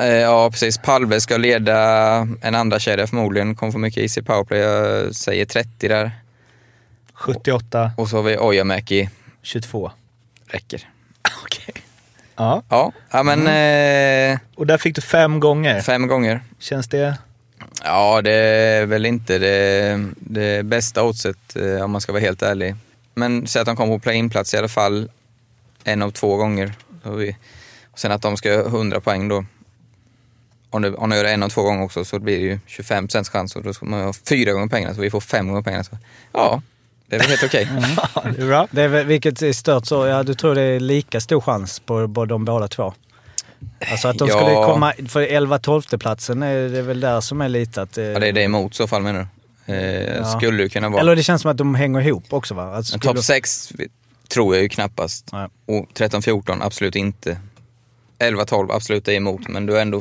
Eh, ja, precis. Palve ska leda en andra kedja förmodligen. Kommer få mycket is i powerplay. Jag säger 30 där. 78, Och så har vi Ojamäki. 22. Räcker. Okej. Ja, Ja, ja men eh, och där fick du fem gånger. fem gånger. Känns det... Ja, det är väl inte det, det bästa oddset eh, om man ska vara helt ärlig. Men säg att de kommer på play-in-plats i alla fall en av två gånger. Och sen att de ska göra 100 poäng då. Om, det, om de gör det en av två gånger också så blir det ju 25 chans och då ska man ha fyra gånger pengarna så vi får fem gånger pengarna. Så, ja, det är väl helt okej. Ja, det är bra. Det är, vilket är stört så, ja du tror det är lika stor chans på, på de båda två? Alltså att de Ja. skulle komma, för 11-12 platsen är det väl där som är lite att... eh, Ja, det är det emot så fall menar du? Eh, Ja. Skulle det kunna vara. Eller det känns som att de hänger ihop också va? Skulle- topp 6 tror jag ju knappast. Nej. Och 13-14 absolut inte. 11-12 absolut är emot, men du har ändå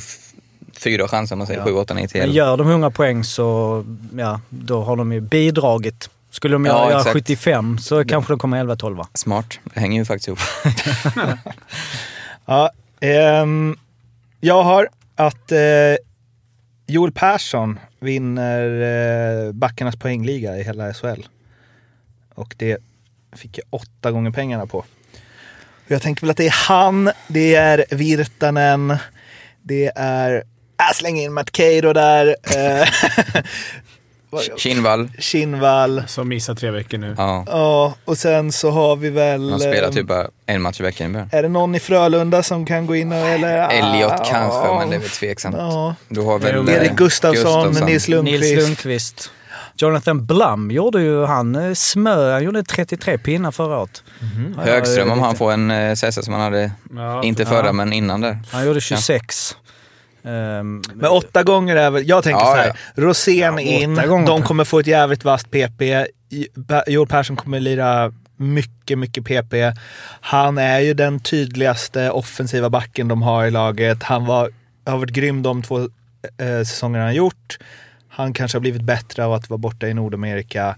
fyra chanser om man säger Ja. 7, 8, 9, 10, Men 11. gör de 100 poäng så, ja, då har de ju bidragit. Skulle de Ja, göra exakt. 75 så kanske de kommer 11-12 va? Smart, det hänger ju faktiskt ihop. Ja, ehm, jag har att eh, Joel Persson vinner eh, backarnas poängliga i hela SHL. Och det fick jag åtta gånger pengarna på. Jag tänker väl att det är han, det är Virtanen, det är... Jag slänger in Matt Keiro där. Kinnvall, Kinnvall. Som missar tre veckor nu. ja. Ja, och sen så har vi väl... Han spelar eh, typ bara en match i veckan i början. Är det någon i Frölunda som kan gå in och... Eller, Elliot Ah, kanske, men det är väl tveksamt. Ja. Du har väl Erik eh, Gustafsson, Nils Lundqvist. Nils Lundqvist. Jonathan Blum gjorde ju, han eh, smö, han gjorde 33 pinnar förra året. Ja, Högström om han får en eh, som han hade, Ja, inte förra men innan där. Han gjorde 26. Ehm, Men åtta gånger är väl... Jag tänker Ja, så här. ja. Rosén Ja, in, gånger. de kommer få ett jävligt vasst PP. Joel Persson kommer lira mycket, mycket PP. Han är ju den tydligaste offensiva backen de har i laget. Han var, har varit grym de två eh, säsongerna han gjort. Han kanske har blivit bättre av att vara borta i Nordamerika.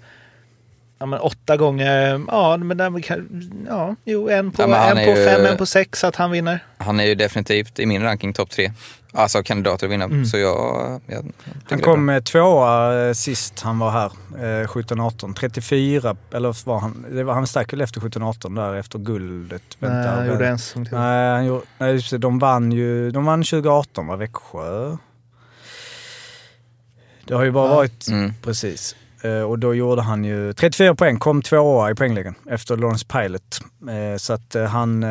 Ja, men åtta gånger. Ja, men där, kan- ja, jo, en på, Ja, en på ju- fem, en på sex att han vinner. Han är ju definitivt i min ranking topp tre. Alltså kandidater att vinna. Mm. Så jag... jag, jag Han kom eh, tvåa eh, sist han var här, eh, 17-18. 34, eller var han, det var, han stack väl efter 17-18 där efter guldet. Nej, Vänta, han gjorde en säsong till. Nej, han gjorde, nej just det, de vann ju de vann 2018 va, Växjö? Det har ju bara Ja. varit, Mm. precis. Eh, och då gjorde han ju 34 poäng, kom tvåa i poängligan efter Lawrence Pilot. Eh, så att eh, han...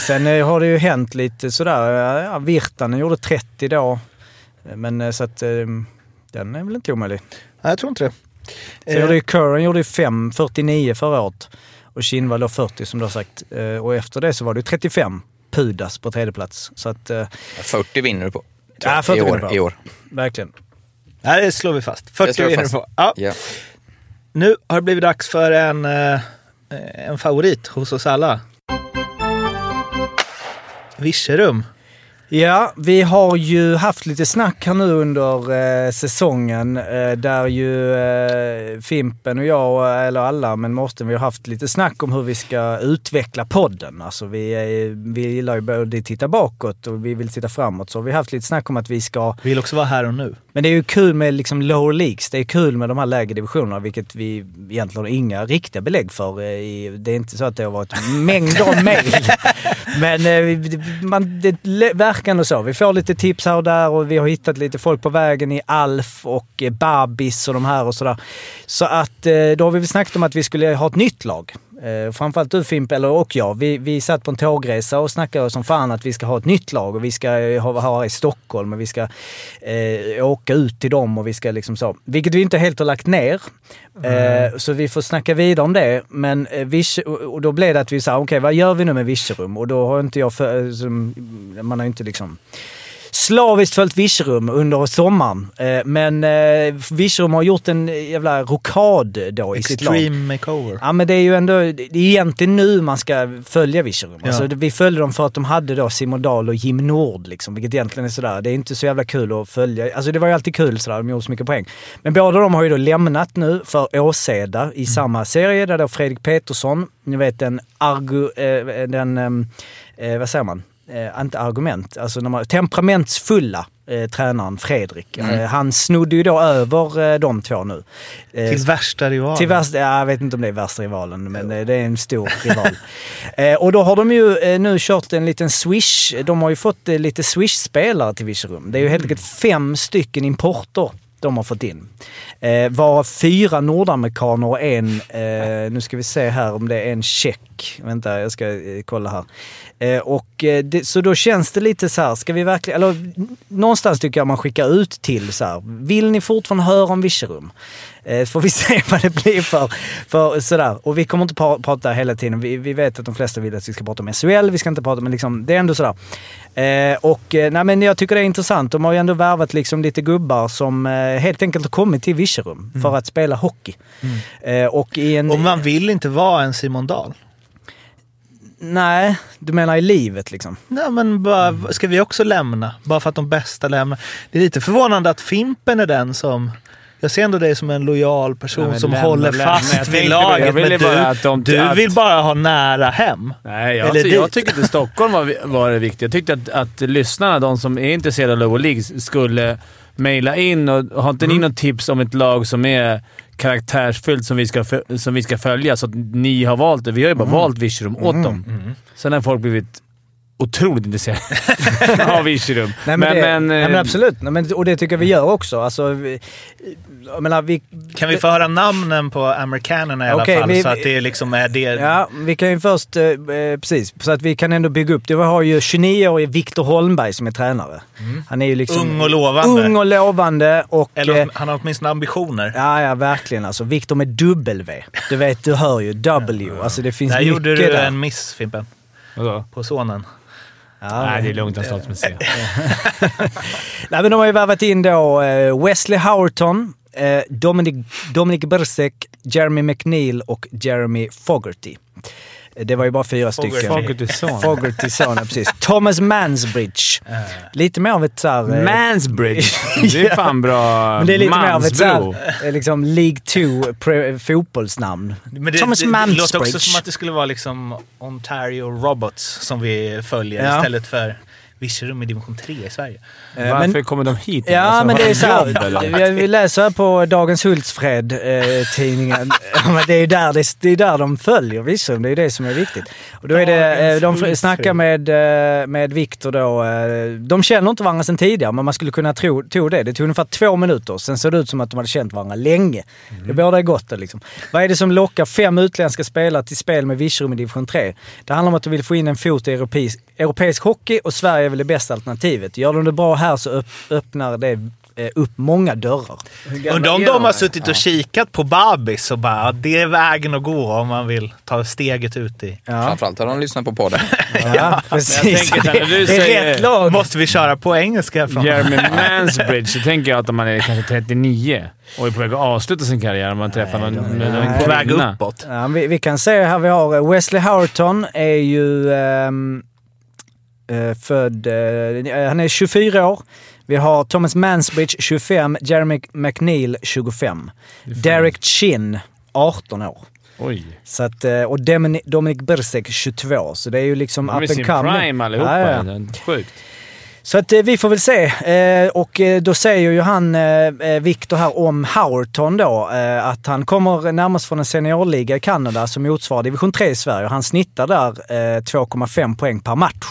Sen har det ju hänt lite sådär. Eh, ja, Virtanen gjorde 30 då. Men så att eh, den är väl inte omöjlig. Nej, jag tror inte det. Så gjorde ju Curran gjorde ju 5, 49 förra året. Och Kinnvall då 40 som du har sagt. Och efter det så var det ju 35 Pudas på tredje plats. Så att, eh, 40 vinner du på. Ja, tror 40 jag, I vinner år. på. I år. verkligen. Nej, det slår vi fast. 40 slår vi vinner fast. på. Ja. Ja. Nu har det blivit dags för en, eh, en favorit hos oss alla. Virserum. Ja, vi har ju haft lite snack här nu under eh, säsongen eh, där ju eh, Fimpen och jag, eller alla, men Mårten, vi har haft lite snack om hur vi ska utveckla podden. Alltså vi, är, vi gillar ju både att titta bakåt och vi vill titta framåt. Så vi har haft lite snack om att vi ska Vill också vara här och nu. Men det är ju kul med liksom lower leagues. Det är kul med de här lägre divisionerna, vilket vi egentligen har inga riktiga belägg för. eh, Det är inte så att det har varit mängder av mejl. Men eh, vi- man, det le- verkar och så. Vi får lite tips här och där och vi har hittat lite folk på vägen i Alf och eh, Babis och de här och sådär. Så att eh, då har vi väl snackat om att vi skulle ha ett nytt lag. Eh, framförallt du Fimp, eller och jag. Vi, vi satt på en tågresa och snackade som fan att vi ska ha ett nytt lag och vi ska eh, ha, ha i Stockholm och vi ska eh, åka ut till dem och vi ska liksom så. Vilket vi inte helt har lagt ner. Eh, så vi får snacka vidare om det. Men eh, Virse- och då blev det att vi sa, okej vad gör vi nu med Virserum? Och då har inte jag, för, eh, man har inte liksom slaviskt följt Virserum under sommaren. Eh, men eh, Virserum har gjort en jävla rokad då i sitt lag. Extreme makeover. Ja men det är ju ändå, det är egentligen nu man ska följa Virserum. Ja. Alltså, vi följde dem för att de hade då Simon Dahl och Jim Nord liksom, vilket egentligen är sådär. Det är inte så jävla kul att följa. Alltså det var ju alltid kul sådär, de gjorde så mycket poäng. Men båda de har ju då lämnat nu för Åseda i samma serie där då Fredrik Petersson, ni vet den argu, eh, den, ehm, eh, vad säger man? Eh, inte argument, alltså när man, temperamentsfulla eh, tränaren Fredrik. Eh, han snodde ju då över eh, de två nu. Eh, Till värsta rivalen. till värsta, ja, jag vet inte om det är värsta rivalen, men eh, det är en stor rival. eh, och då har de ju eh, nu kört en liten swish. De har ju fått lite swish-spelare till Virserum. Det är ju helt enkelt fem stycken importer de har fått in. Eh, varav fyra nordamerikaner och en, eh, nu ska vi se här om det är en tjeck. Vänta, jag ska eh, kolla här. Eh, och, eh, det, så då känns det lite så här, ska vi verkligen, eller någonstans tycker jag man skickar ut till så här, vill ni fortfarande höra om Virserum? Eh, får vi se vad det blir för, för sådär. Och vi kommer inte pra- prata hela tiden. Vi, vi vet att de flesta vill att vi ska prata om SHL. Vi ska inte prata, men liksom, det är ändå sådär. Eh, och eh, nej, men jag tycker det är intressant. De har ju ändå värvat liksom lite gubbar som eh, helt enkelt har kommit till Virserum för att spela hockey. Eh, och i en... Och man vill inte vara en Simon Dahl. Nej, du menar i livet liksom? Nej, men bara, ska vi också lämna? Bara för att de bästa lämnar. Det är lite förvånande att Fimpen är den som... Jag ser ändå dig som en lojal person Nej, som lämna, håller lämna. fast vid laget. men du, bara de- du att- vill bara ha nära hem. Nej, jag, Eller ty- jag tycker inte Stockholm var, var det viktiga. Jag tyckte att, att lyssnarna, de som är intresserade av Lower League, skulle mejla in och har inte ni något tips om ett lag som är karaktärsfullt som vi ska, som vi ska följa så att ni har valt det. Vi har ju bara valt Virserum åt dem. Sen har folk blivit otroligt intresserade av Virserum. Nej, men, det, men, nej, men eh, absolut. Nej, men, och det tycker jag vi gör också. Alltså, vi, jag menar, vi, Kan vi få höra namnen på amerikanerna i alla Okej, fall? vi- så att det liksom är det... Ja, vi kan ju först, eh, eh, precis, så att vi kan ändå bygga upp det. Vi har ju 29-årige Viktor Holmberg som är tränare. Han är ju liksom... Ung och lovande. Ung och lovande och... Eller eh, han har åtminstone ambitioner. Ja, ja, verkligen alltså. Viktor med W. Du vet, du hör ju W. Alltså det finns Där mycket gjorde du där. en miss, Fimpen. vadå? På sonen. Ja, Nej, det är lugnt. Han startar med C. Nej, men de har ju värvat in då eh, Wesley Howerton, eh, Dominic, Dominic Bersek, Jeremy McNeil och Jeremy Fogarty. Det var ju bara fyra stycken. Fogarty son. Precis. Thomas Mansbridge. Lite mer av ett såhär... eh, Mansbridge. Det är fan bra Men det är lite mer av ett mansbro. såhär, eh, liksom League 2 pre- fotbollsnamn. Men det, Thomas det, det låter också Mansbridge. som att det skulle vara liksom Ontario Robots som vi följer Ja. istället för Virserum i division 3 i Sverige. Eh, Varför men- kommer de hit? Ja, Alltså, men det de är så här, vi, vi läser på Dagens Hultsfred-tidningen. Ja, men det är där, det, det är där de följer Virserum. Det är det som är viktigt. Och då är det, eh, de snackar med, eh, med Viktor då. eh, De känner inte varandra sedan tidigare, men man skulle kunna tro, tro det. Det tog ungefär två minuter. Sen såg det ut som att de hade känt varandra länge. Det bådar gott det liksom. Vad är det som lockar fem utländska spelare till spel med Virserum i division 3? Det handlar om att de vill få in en fot i europeisk, europeisk hockey och Sverige är väl det bästa alternativet. Gör de det bra här så öpp, öppnar det eh, upp många dörrar. Undrar om de har suttit och kikat på Babis och bara "Ja, det är vägen att gå om man vill ta steget ut i... Ja, Framförallt har de lyssnat på podden. ja precis. tänker du det är säger- rätt lag. Måste vi köra på engelska? Från? Jeremy Mansbridge, så tänker jag att om man är kanske 39 och är på väg att avsluta sin karriär om man träffar någon, någon, någon På väg kvinna. uppåt. Ja, vi, vi kan se här vi har eh, Wesley Howerton är ju eh, född... eh, han är 24 år. Vi har Thomas Mansbridge 25, Jeremy McNeil 25. Derek Chin 18 år. Oj. Så att, eh, och Dominic, Bersek 22, så det är ju liksom De up and coming. prime allihopa. Ja, ja. Sjukt. Så att eh, vi får väl se. Eh, och eh, då säger ju han, eh, eh, Victor här om Howerton då, eh, att han kommer närmast från en seniorliga i Kanada som motsvarar division 3 i Sverige. Han snittar där eh, 2,5 poäng per match.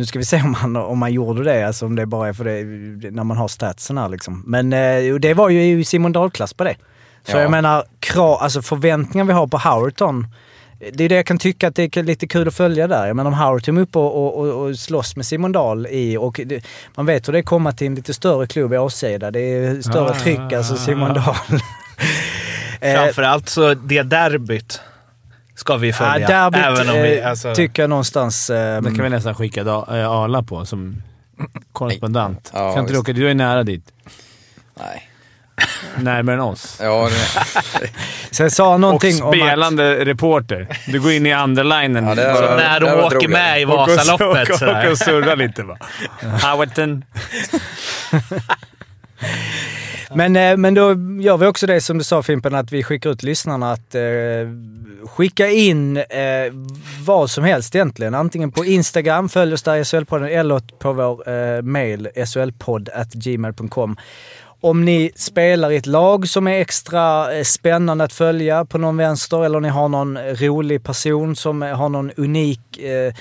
Nu ska vi se om han, om han gjorde det, alltså om det bara är för det när man har statsen här liksom. Men eh, det var ju Simon Dahl-klass på det. Så Ja. jag menar, krav, alltså förväntningar vi har på Howerton det är det jag kan tycka att det är lite kul att följa där. Jag menar om Howerton är uppe och, och, och, slåss med Simon Dahl i... Och det, man vet hur det är att komma till en lite större klubb i Åseda. Det är större Ah, tryck, alltså Simon Dahl. Framförallt så det derbyt ska vi Ja, följa. derbyt även om vi, eh, alltså, tycker jag någonstans... Eh, Det kan vi nästan skicka da, äh, Arla på som korrespondent. Ja, kan inte du åka? Du är nära dit. Nej. Närmare än oss. Ja, det, Sen sa han Och någonting om att... spelande reporter. Du går in i underlinen. Ja, det är- så Ja, när det de var åker med i Och- och- Vasaloppet. och- sådär. Och, och surrar lite bara. Howerton. Men, eh, men då gör vi också det som du sa Fimpen, att vi skickar ut lyssnarna att eh, skicka in eh, vad som helst egentligen. Antingen på Instagram, följ oss där i SHL-podden, eller på vår eh, mail shlpodd.gmail.com. Om ni spelar i ett lag som är extra eh, spännande att följa på någon vänster eller ni har någon rolig person som har någon unik eh,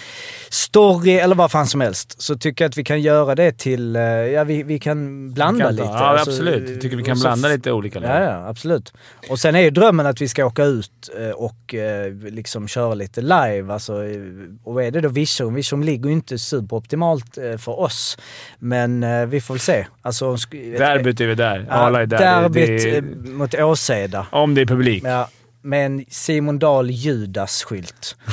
story eller vad fan som helst så tycker jag att vi kan göra det till... Eh, ja, vi, vi kan blanda Kan ta- lite. Ja, Alltså, absolut. Jag tycker vi kan blanda lite olika lag. Ja, ja, absolut. Och sen är ju drömmen att vi ska åka ut eh, och eh, liksom köra lite live. Alltså, eh, och är det då Virserum? Virserum ligger ju inte superoptimalt eh, för oss. Men eh, vi får väl se. Alltså, Derbyt vi där. Arla är där. Derbyt Det är- eh, mot Åseda. Om det är publik. Ja, med en Simon Dahl Judas-skylt.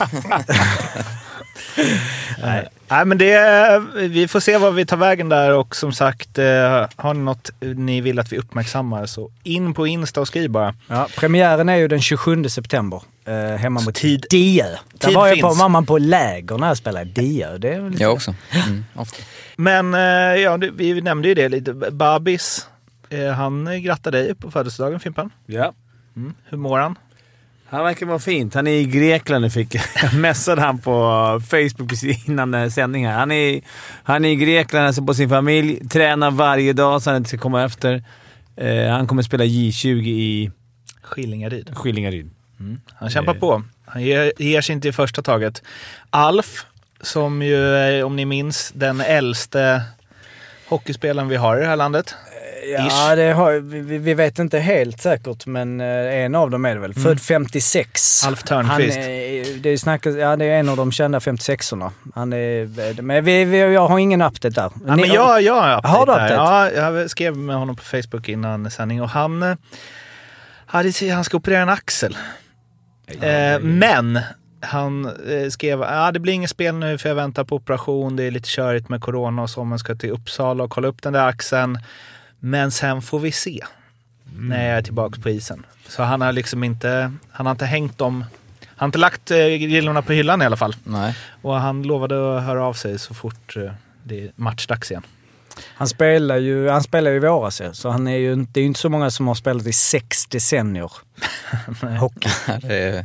Nej. Nej, men det, vi får se vad vi tar vägen där och som sagt, eh, har ni något ni vill att vi uppmärksammar så in på Insta och skriv bara. Ja, premiären är ju den 27 september. Eh, hemma mot tid- Diö. Där tid var jag på mamman på läger när jag spelade Diö. Det är lite... jag också. Mm, ofta. Men eh, ja, vi nämnde ju det lite. Babis, eh, han grattar dig på födelsedagen Fimpen. Ja. Mm. Hur mår han? Han verkar vara fint. Han är i Grekland nu fick jag. messade han på Facebook precis innan sändningen. Han är, han är i Grekland, alltså på sin familj. Tränar varje dag så han inte ska komma efter. Eh, han kommer spela J20 i Skillingaryd. Skillingaryd. Han kämpar Eh. på. Han ger, ger sig inte i första taget. Alf, som ju är, om ni minns, den äldste hockeyspelaren vi har i det här landet. Ja, det har, vi, vi vet inte helt säkert, men eh, en av dem är det väl. Född 56. Alf Törnqvist. Han är, det, snackas, ja, det är en av de kända 56orna. Han är, men vi, vi, jag har ingen update där. Ja, Ni- men jag, jag har Har du update update? här. Ja, jag skrev med honom på Facebook innan sändning och han, eh, hade, han ska operera en axel. Eh, men han eh, skrev att det blir inget spel nu för jag väntar på operation. Det är lite körigt med corona och så. Man ska till Uppsala och kolla upp den där axeln. Men sen får vi se när jag är tillbaka på isen. Så han har liksom inte, han har inte hängt dem. har inte lagt eh, grillorna på hyllan i alla fall. Nej. Och han lovade att höra av sig så fort eh, det är matchdags igen. Han spelar ju, han spelar ju i våras så han är ju, det är ju inte så många som har spelat i sex decennier hockey. Det är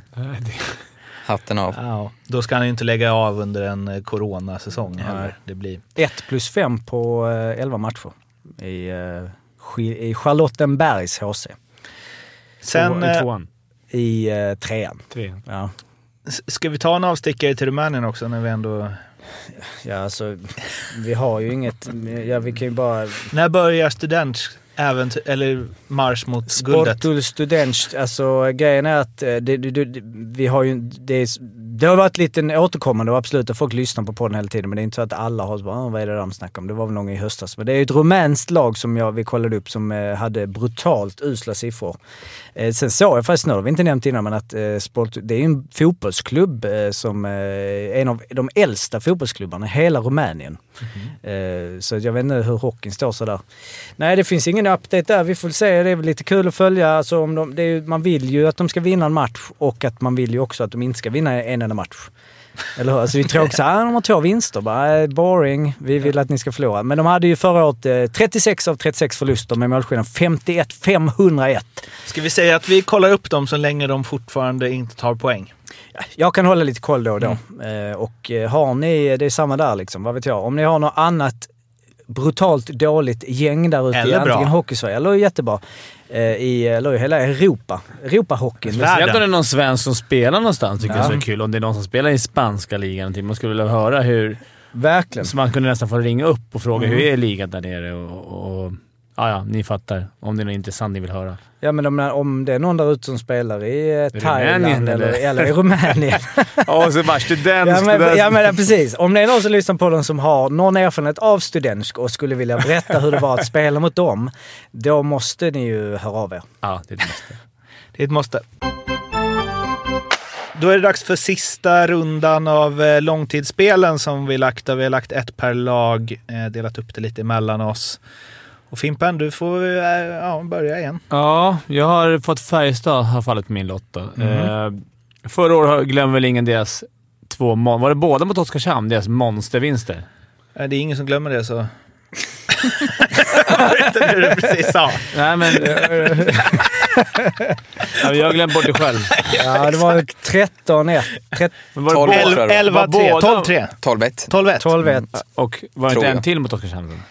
hatten av. Ja, då ska han ju inte lägga av under en eh, coronasäsong heller. Det blir... Ett plus fem på eh, elva matcher i, eh, ski- i Charlottenbergs HC. Sen I eh, tvåan. I eh, trean. Tre. Ja. ska vi ta en avstickare till Rumänien också när vi ändå... ja, alltså vi har ju inget... Ja, vi kan ju bara... När börjar students äventyr, eller marsch mot guldet? Sportul Student, alltså grejen är att det, det, det, vi har ju... Det, är, det har varit lite återkommande och absolut att folk lyssnar på podden hela tiden men det är inte så att alla har så bara, "Ah, vad är det de snackar om? Det var väl någon i höstas. Men det är ju ett rumänskt lag som jag, vi kollade upp som eh, hade brutalt usla siffror. Eh, sen såg jag faktiskt nu, har vi inte nämnt innan, men att eh, sport, det är ju en fotbollsklubb eh, som eh, en av de äldsta fotbollsklubbarna i hela Rumänien. Eh, så jag vet inte hur hockeyn står sådär. Nej, det finns ingen update där. Vi får se. Det är väl lite kul att följa. Alltså, om de, är, man vill ju att de ska vinna en match och att man vill ju också att de inte ska vinna en enda match. Eller hur? Alltså, vi tror också att de har två vinster. Bara, eh, boring. Vi vill att ni ska förlora. Men de hade ju förra året eh, 36 av 36 förluster med målskillnad 51-501. Ska vi säga att vi kollar upp dem så länge de fortfarande inte tar poäng? Jag kan hålla lite koll då och då. Mm. Eh, och eh, har ni, det är samma där liksom, vad vet jag. Om ni har något annat brutalt dåligt gäng där ute i Eller bra. antingen Hockeysverige eller jättebra. eh, I, eller hela Europa. Europahockeyn. Speciellt om det är någon svensk som spelar någonstans tycker Ja. jag så är kul. Om det är någon som spelar i spanska ligan. någonting. Man skulle vilja höra hur... Verkligen. Så man kunde nästan få ringa upp och fråga Mm. hur är ligan där nere och... och ja, ja, ni fattar. Om det är något intressant ni vill höra. Ja men om, om det är någon där ute som spelar i eh, Thailand eller, eller? eller i Rumänien. Ja, och så bara student, ja, men, ja men precis. Om det är någon som lyssnar på den som har någon erfarenhet av studentsk och skulle vilja berätta hur det var att spela mot dem, då måste ni ju höra av er. Ja, det är det bästa. Det är ett måste. Då är det dags för sista rundan av eh, långtidsspelen som vi lagt. Där vi har lagt ett per lag, eh, delat upp det lite emellan oss. Och Fimpen, du får eh, ja, börja igen. Ja, jag har fått Färjestad har fallit på min lott då. Eh, förra året har- glömmer väl ingen deras två Var det båda mot Oskarshamn? Deras monstervinster? Eh, Det är ingen som glömmer det, så... Jag vet inte hur du precis sa. Nej, men... ja, jag har glömt bort det själv. Ja, det var 13-1. Tret- Men var det Tolv. båda- tror jag det var. 11-3. Var båda- 12-3. 12-1. 12-1. 12-1. Och var det inte en till mot Oskarshamn?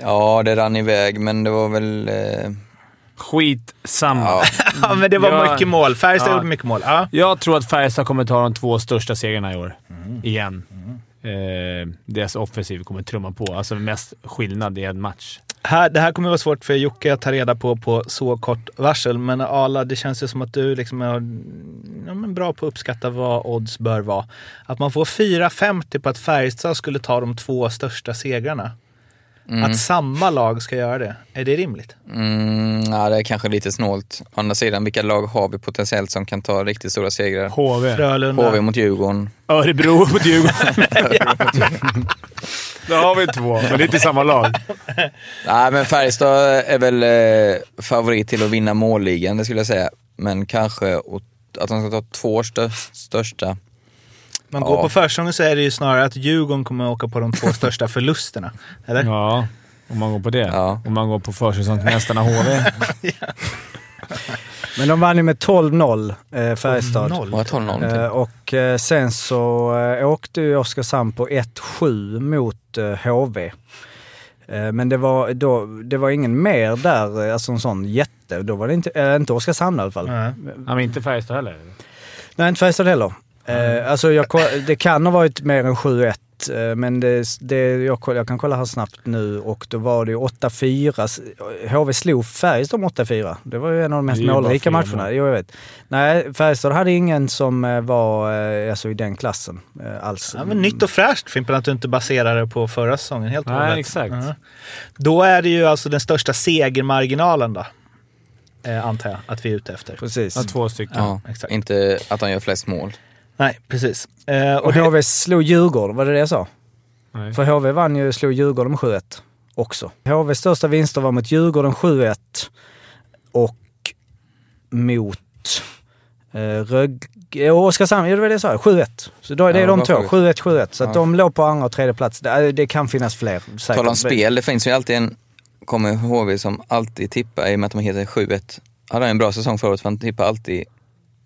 Ja, det rann iväg, men det var väl... Eh, Skitsamma. ja. Ja, men det var Ja. mycket mål. Färjestad Ja. gjorde mycket mål. Ja. Jag tror att Färjestad kommer ta de två största segrarna i år. Mm. Igen. Eh, deras offensiv kommer trumma på. Alltså mest skillnad i en match. Här, det här kommer vara svårt för Jocke att ta reda på på så kort varsel. Men Ala, det känns ju som att du liksom är ja, men bra på att uppskatta vad odds bör vara. Att man får 4,50 på att Färjestad skulle ta de två största segrarna. Mm. Att samma lag ska göra det. Är det rimligt? Mm, ja, det är kanske lite snålt. Å andra sidan, vilka lag har vi potentiellt som kan ta riktigt stora segrar? HV. Frölunda. HV mot Djurgården. Örebro mot Djurgården. Där har vi två, men det är inte samma lag. Nej, men Färjestad är väl eh, favorit till att vinna målligan, det skulle jag säga. Men kanske att de ska ta två stö- största. Man Ja. går på försäsongen så är det ju snarare att Djurgården kommer att åka på de två största förlusterna. Eller? Ja, om man går på det. Ja. Om man går på försäsongsmästarna HV. Men de vann ju med 12-0, eh, Färjestad. Noll. Var det 12-0? Eh, och eh, sen så eh, åkte ju Oskarshamn på 1-7 mot eh, HV. Eh, men det var, då, det var ingen mer där, eh, alltså en sån jätte. Då var det inte, äh, inte Oskarshamn i alla fall. Nej. Ja, men inte Färjestad heller. Nej, inte Färjestad heller. Eh, alltså jag, det kan ha varit mer än 7-1, eh, men det, det, jag, jag kan kolla här snabbt nu och då var det ju 8-4. HV slog Färjestad med 8-4. Det var ju en av de mest målrika matcherna. Jo, jag vet. Nej, Färjestad hade ingen som eh, var alltså, i den klassen alls. Ja, men nytt och fräscht Fimpen att du inte baserar det på förra säsongen helt och Nej, hållet. exakt. Ja. Då är det ju alltså den största segermarginalen då. Eh, antar jag att vi är ute efter. Precis. Ja, två stycken. Ja, exakt. inte att de gör flest mål. Nej, precis. Eh, och Och det, HV slog Djurgården, var det det jag sa? Nej. För HV vann ju, slog Djurgården med 7-1 också. HVs största vinster var mot Djurgården 7-1 och mot Eh, Rög... Oskarshamn, ja det var det jag sa, 7-1. Så då är det Ja, de två, sjukt. 7-1, 7-1. Så att Ja. de låg på andra och tredje plats. Det, det kan finnas fler. säkert. Tala om spel, det finns ju alltid en, kommer HV som alltid tippar i och med att de heter 7-1. Hade en bra säsong förra året för han tippar alltid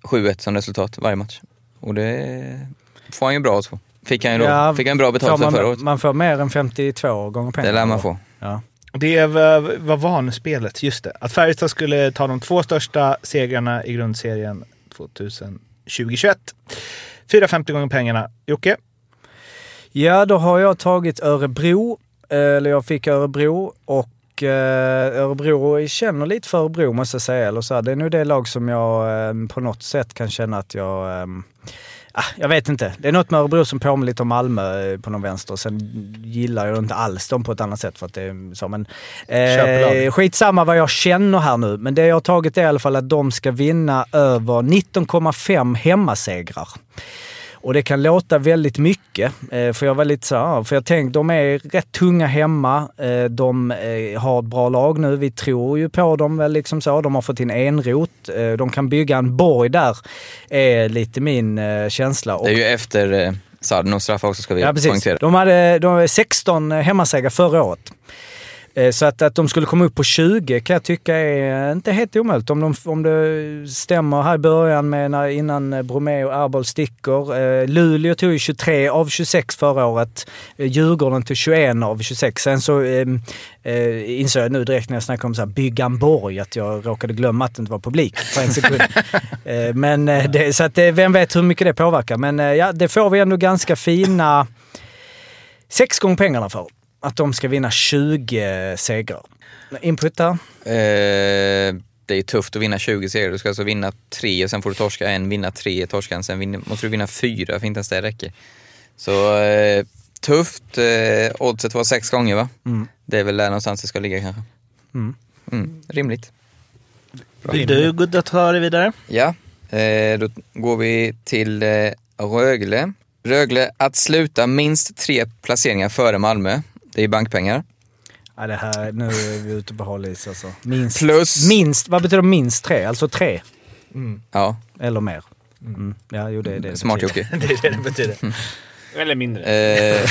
7-1 som resultat varje match. Och det får han ju bra på. Fick han ju då, Ja, fick han bra betalt för förra man, året. man får mer än 52 gånger pengarna. Det lär man få. Ja. Det var, var vanspelet, just det. Att Färjestad skulle ta de två största segrarna i grundserien 2020-21. 4,50 gånger pengarna. Jocke? Ja, då har jag tagit Örebro. eh, Eller jag fick Örebro och eh, Örebro känner lite för Örebro måste jag säga. Eller så här, det är nog det lag som jag eh, på något sätt kan känna att jag... Eh, jag vet inte. Det är något med Örebro som påminner lite om Malmö eh, på någon vänster. Sen gillar jag inte alls dem på ett annat sätt för att det är så. Men, eh, skitsamma vad jag känner här nu. Men det jag har tagit är i alla fall att de ska vinna över 19,5 hemmasegrar. Och det kan låta väldigt mycket. Eh, för jag var lite så här, för jag tänkte de är rätt tunga hemma. Eh, de eh, har ett bra lag nu. Vi tror ju på dem väl liksom så. De har fått in en rot. De kan bygga en borg där. Är lite min känsla. Det är ju efter Sarden och straffar också ska vi Ja, precis. poängtera. De hade, de hade 16 hemmasegrar förra året. Eh, Så att, att de skulle komma upp på 20 kan jag tycka är inte helt omöjligt. Om, de, om det stämmer här i början med när, innan Bromé och Arboll sticker. Eh, Luleå tog ju 23 av 26 förra året. Eh, Djurgården tog 21 av 26. Sen så eh, eh, insåg jag nu direkt när jag snackade om så här, bygga en borg att jag råkade glömma att det inte var publik för en sekund. men det, så att, vem vet hur mycket det påverkar. Men ja, det får vi ändå ganska fina sex gånger pengarna för. Att de ska vinna 20 segrar. Input där? Eh, det är tufft att vinna 20 serier. Du ska alltså vinna tre och sen får du torska en, vinna tre, torska en, sen vinna, måste du vinna fyra för inte ens det räcker. Så eh, tufft. Eh, oddset var sex gånger va? Mm. Det är väl där någonstans det ska ligga kanske. Mm. Mm, rimligt. Vill du Gudda ta det vidare? Ja, eh, då går vi till eh, Rögle. Rögle att sluta minst tre placeringar före Malmö. Det är bankpengar. Ja, det här, nu är vi ute på hal is alltså. Minst, Plus- minst, vad betyder minst tre? Alltså tre Ja, eller mer? Mm. Ja, jo det är det. smart. Jocke. Det är det det betyder. Eller mindre. Eh,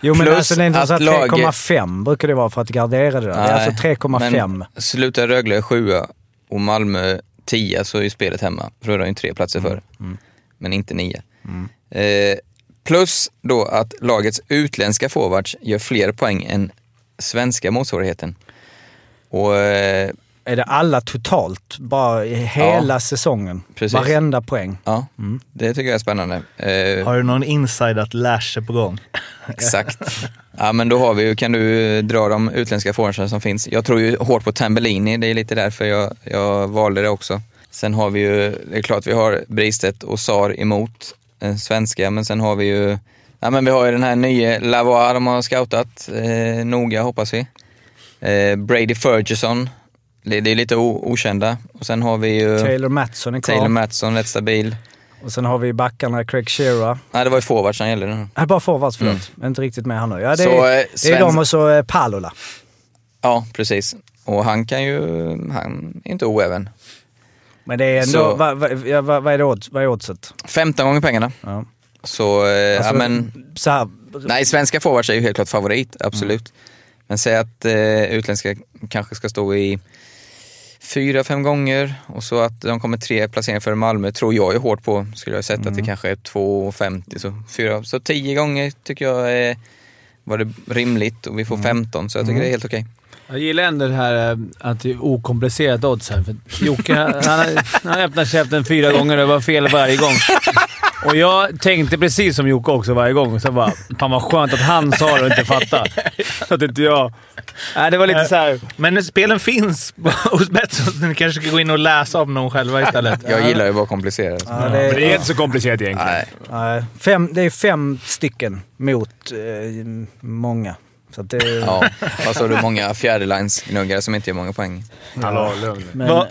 Jo men Plus alltså det är inte så att att laget- 3,5 brukar det vara för att gardera det där. Det är alltså 3,5. Men slutar Rögle sjua och Malmö tia så är ju spelet hemma. För då är de ju tre platser före. Men inte nio. Eh, plus då att lagets utländska forwards gör fler poäng än svenska motsvarigheten. Och eh, Är det alla totalt? Bara hela Ja. säsongen? Precis. Varenda poäng? ja, det tycker jag är spännande. Eh, Har du någon inside att Lash är på gång? Exakt. Ja men då har vi ju, kan du dra de utländska forwardsen som finns. Jag tror ju hårt på Tambellini, det är lite därför jag, jag valde det också. Sen har vi ju, det är klart vi har Bristedt och Sar emot svenska, men sen har vi ju, ja men vi har ju den här nya Lavoie de har scoutat eh, noga hoppas vi. Eh, Brady Ferguson, det, det är lite o, okända. Och sen har vi ju Taylor Mattsson är kvar. Taylor Mattsson, rätt stabil. Och sen har vi backarna Craig Shearer. Nej det var ju forwards som gällde nu. Nej, bara forwards, förlåt. Jag är inte riktigt med här nu. Ja, det, Mm. Så, är, eh, det är svensk- de och så eh, Palola. Ja, precis. Och han kan ju, han är inte oäven. Men det är ändå... Så- Vad va, ja, va, vad är det odds, vad är oddset? 15 gånger pengarna. Ja. Så, eh, Alltså, ja men, Så här, nej svenska forwards är ju helt klart favorit, absolut. Men säg att eh, utländska kanske ska stå i fyra, fem gånger och så att de kommer tre placeringar före Malmö tror jag ju hårt på. Skulle jag sett att det kanske är 2,50 så fyra, så tio gånger tycker jag eh, var det rimligt och vi får 15 så jag tycker det är helt okej. Jag gillar ändå det här eh, att det är okomplicerat odds här. För Jocke, han, han, öppnar käften fyra gånger och det var fel varje gång. Och jag tänkte precis som Jocke också varje gång. Så bara, fan vad skönt att han sa det och inte fattade. Så att inte jag... Nej, det var lite så här. Men spelen finns hos Betsson, ni kanske ska gå in och läsa om dem själva istället. Jag gillar ju att vara komplicerad. ja, Men det, det är är, inte så komplicerat egentligen. Nej, nej, fem, det är fem stycken mot eh, många. Så att det, ja. Och så har du många fjärdeline-gnuggare som inte gör många poäng. Hallå, lugn. men, Vad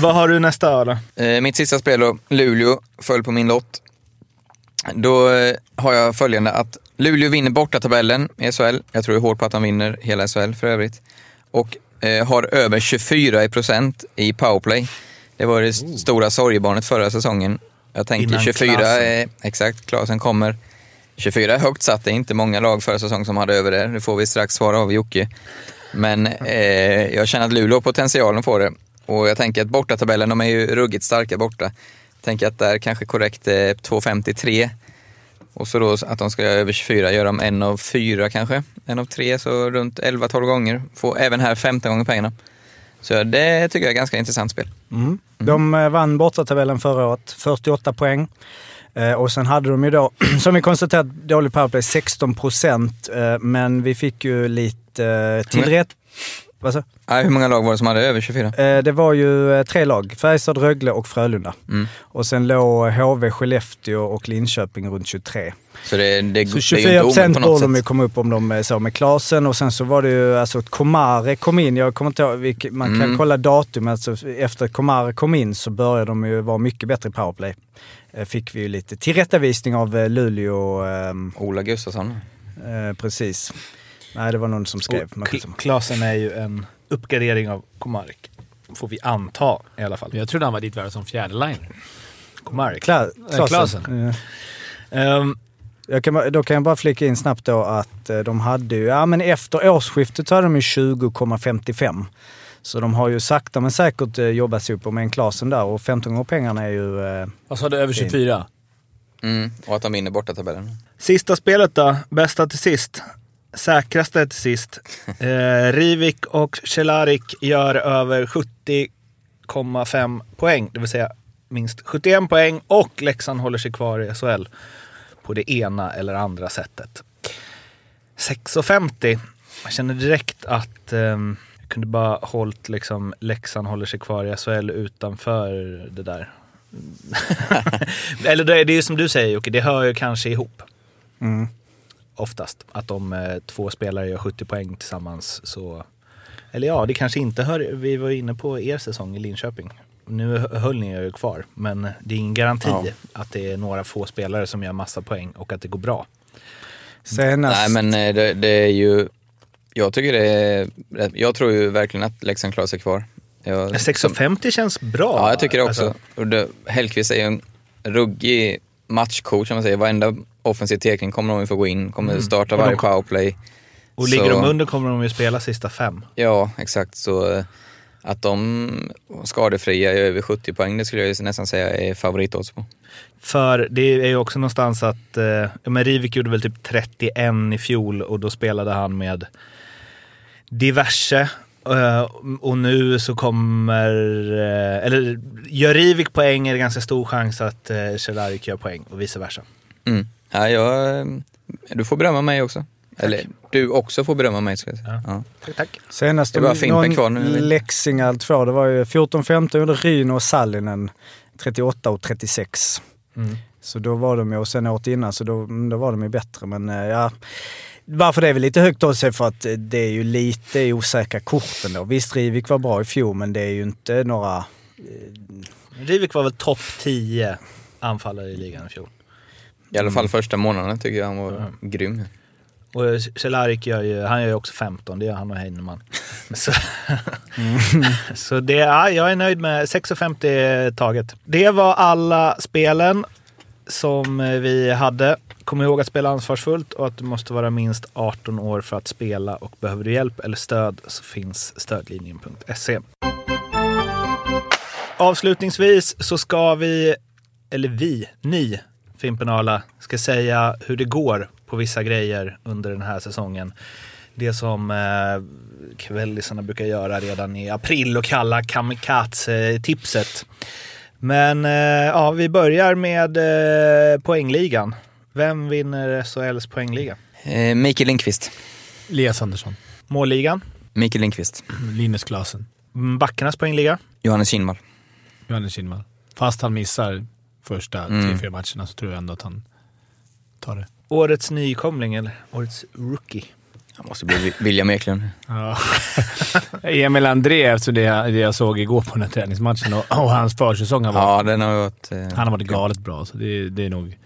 vad har du nästa då? Eh, mitt sista spel då, Luleå, föll på min lott. Då eh, har jag följande att Luleå vinner borta tabellen i SHL. Jag tror hårt på att de vinner hela SHL för övrigt. Och eh, har över 24 i procent i powerplay. Det var det s- stora sorgebarnet förra säsongen. Jag tänker Innan 24, Klasen. är, exakt, Klasen kommer. 24 är högt satt, det är inte många lag förra säsongen som hade över det. Det får vi strax svara av Jocke. Men eh, jag känner att Luleå har potentialen på det. Och jag tänker att bortatabellen, de är ju ruggigt starka borta. Jag tänker att där kanske korrekt eh, 2,53. Och så då att de ska göra över 24, gör de en av fyra kanske. En av tre, så runt 11-12 gånger. Få även här 15 gånger pengarna. Så det tycker jag är ganska intressant spel. Mm. De eh, vann bortatabellen förra året, 48 poäng. Eh, och sen hade de ju då, som vi konstaterat, dålig powerplay, 16 procent. Eh, men vi fick ju lite eh, till Men- rätt... Vad sa? Ja, hur många lag var det som hade över 24? Eh, Det var ju eh, tre lag. Färjestad, Rögle och Frölunda. Mm. Och sen låg HV, Skellefteå och Linköping runt 23. Så det, det, Så det är ju 24 inte omöjligt procent borde de ju komma upp om de eh, så med Klasen och sen så var det ju alltså att Komare kom in. Jag kommer inte ihåg, man kan Mm. kolla datum. Alltså, efter att Komare kom in så började de ju vara mycket bättre i powerplay. Eh, Fick vi ju lite tillrättavisning av eh, Luleå. ehm, Ola Gustafsson. Eh, precis. Nej, det var någon som skrev. Klasen är ju en uppgradering av Komarek. Får vi anta i alla fall. Jag trodde han var dit värd som fjärde liner. Komarek. Kla- Klasen. Klasen. Ehm, Jag kan, då kan jag bara flika in snabbt då att de hade ju, ja men efter årsskiftet så hade de ju 20,55. Så de har ju sakta men säkert eh, jobbat sig upp och med en klasen där och 15 gånger pengarna är ju... Eh, Vad sa du? Över 24? Mm. Och att de vinner bortatabellen. Sista spelet då, bästa till sist. Säkraste till sist. Eh, Rivik och Cehlárik gör över 70,5 poäng, det vill säga minst 71 poäng och Leksand håller sig kvar i SHL på det ena eller andra sättet. 6,50. Jag känner direkt att jag kunde bara hållit liksom Leksand håller sig kvar i SHL utanför det där. eller det, det är ju som du säger Jocke, det hör ju kanske ihop mm. oftast. Att om eh, två spelare gör 70 poäng tillsammans så... Eller ja, det kanske inte hör... Vi var inne på er säsong i Linköping. Nu hö- höll ni er ju kvar, men det är ingen garanti Ja. att det är några få spelare som gör massa poäng och att det går bra. Senast... Nej men eh, det, det är ju, jag tycker det är, jag tror ju verkligen att Leksand klarar sig kvar. Jag, 6,50 känns bra. Ja, jag tycker det också. Alltså, Hellkvist är ju en ruggig matchcoach kan man säga. Varenda offensiv tekning kommer de ju få gå in, kommer starta Och de varje powerplay. och ligger Så- de under kommer de ju spela sista fem. Ja, exakt. Så eh, att de skadefria är över 70 poäng, det skulle jag ju nästan säga är favoritodds på. För det är ju också någonstans att, eh, men Rivik gjorde väl typ 31 i fjol och då spelade han med diverse. Eh, och nu så kommer, eh, eller gör Rivik poäng är det ganska stor chans att uh, Cehlárik gör poäng och vice versa. Mm. Ja, jag, eh, du får berömma mig också. Eller du också får berömma mig ska jag säga. Ja. Ja. Tack, tack. Senast Det är bara Fimpen kvar nu, eller? Leksing 2, det var ju 14-15 gjorde Ryn och Sallinen 38 och 36. Mm. Så då var de ju, och sen året innan, så då, då var de ju bättre. Men eh, ja, varför det är väl lite högt av sig för att eh, det är ju lite osäkra korten då. Visst, Rivik var bra i fjol, men det är ju inte några... Rivik var väl topp 10 anfallare i ligan i fjol. I alla fall första månaden tycker jag han var grym. Och Cehlárik gör ju, han gör ju också 15, det gör han och Heinemann. Så, så det, ja, jag är nöjd med 6,50 taget. Det var alla spelen som eh, vi hade. Kom ihåg att spela ansvarsfullt och att du måste vara minst 18 år för att spela och behöver du hjälp eller stöd så finns stödlinjen.se. Avslutningsvis så ska vi, eller vi, ni Fimpenala, ska säga hur det går på vissa grejer under den här säsongen. Det som eh, kvällisarna brukar göra redan i april och kalla kamikaze-tipset. Men eh, ja, vi börjar med eh, poängligan. Vem vinner SHLs poängliga? Eh, Mikael Lindqvist. Elias Andersson. Målligan? Mikael Lindqvist. Linus Klasen. Mm, Backarnas poängliga? Johannes Kinnvall. Johannes Kinnvall. Fast han missar första Mm. tre, fyra matcherna så tror jag ändå att han tar det. Årets nykomling eller årets rookie? Han måste bli William Eklund. Ja. Emil André, efter det, jag- det jag såg igår på den här träningsmatchen och, och hans försäsong har varit, Ja, den har varit... Eh, han har varit galet bra. Så det, det är nog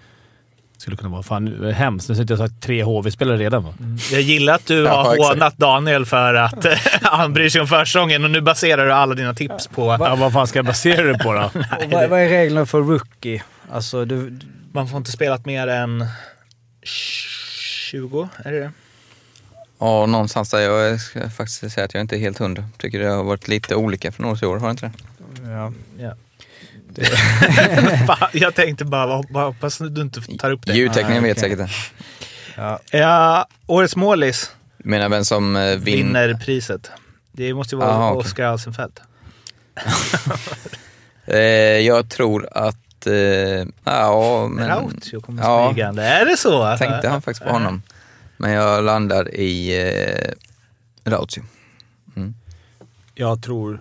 Skulle kunna vara. Fan, hemskt. Nu sitter jag och sagt tre HV-spelare redan va? Jag gillar att du Ja, har exakt. hånat Daniel för att eh, han bryr sig om försäsongen och nu baserar du alla dina tips på... Ja, vad fan ska jag basera det på då? Och vad, vad är reglerna för rookie? Alltså, du, Man får inte spelat mer än 20, är det det? Ja, någonstans där. Jag ska faktiskt säga att jag inte är helt hundra. Tycker det har varit lite olika från år till år, har det inte det? ja. Ja. Fan, jag tänkte bara, vad- vad- hoppas du inte tar upp det. Ljudtekniken Ah, vet okej. säkert det. Ja. Ja, årets målis Du menar vem som eh, vinner? vinner priset. Det måste ju vara Aha. Oskar Alsenfelt. Eh, jag tror att... Eh, ja, men... Rautio kommer ja. smygande. Är det så? Tänkte han faktiskt på honom. Men jag landar i eh, Rautio. Jag tror,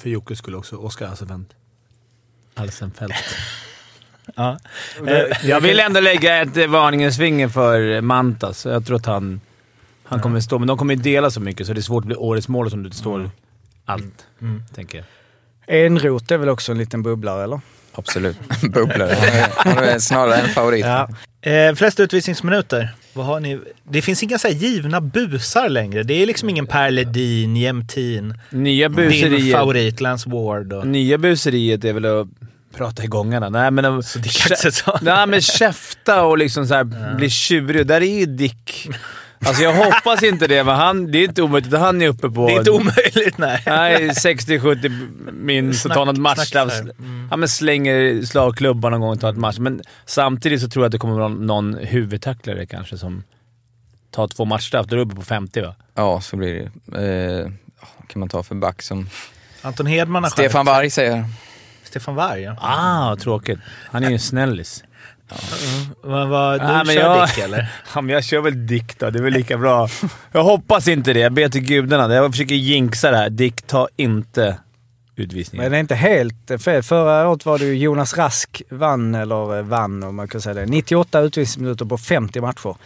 för Jockes skulle också, Oskar Alsenfelt. Alsenfelt. Ja. Jag vill ändå lägga ett eh, varningens finger för Mantas. Jag tror att han, han kommer stå, men de kommer ju dela så mycket så det är svårt att bli årets mål som det står allt, Mm. tänker jag. Enrot är väl också en liten bubblare, eller? Absolut. Bubblare. Han är- Han är snarare en favorit. Ja. Eh, flest utvisningsminuter. Vad har ni? Det finns inga så givna busar längre. Det är liksom ingen Per Ledin, Jämtin, Nya din buseriet, favorit Lance Ward. Och... nya buseriet är väl att prata i gångarna. Nej, men Så Dick Axelsson. nej, men käfta och liksom så här, bli tjurig. Där är ju Dick... Alltså jag hoppas inte det, men han, det är inte omöjligt att han är uppe på... Det är inte omöjligt, nej. Nej, 60-70 minst och tar något där. Mm. Ja, men slänger slagklubban någon gång och tar ett match. Men samtidigt så tror jag att det kommer vara någon huvudtacklare kanske som tar två matchstraff. Då är du uppe på 50 va? Ja, så blir det. Eh, kan man ta för back som... Anton Hedman har Stefan. Varg säger. Stefan Varg, ja. Ah, tråkigt. Han är ju en snällis. Vad, vad, du Ah, men kör jag- Dick, eller? Ja, men jag kör väl Dick då. Det är väl lika bra. Jag hoppas inte det. Jag ber till gudarna. Jag försöker jinxa det här. Dick, ta inte utvisningen. Men det är inte helt fel. Förra året var det ju Jonas Rask vann, eller eh, vann om man kan säga det, 98 utvisningsminuter på 50 matcher.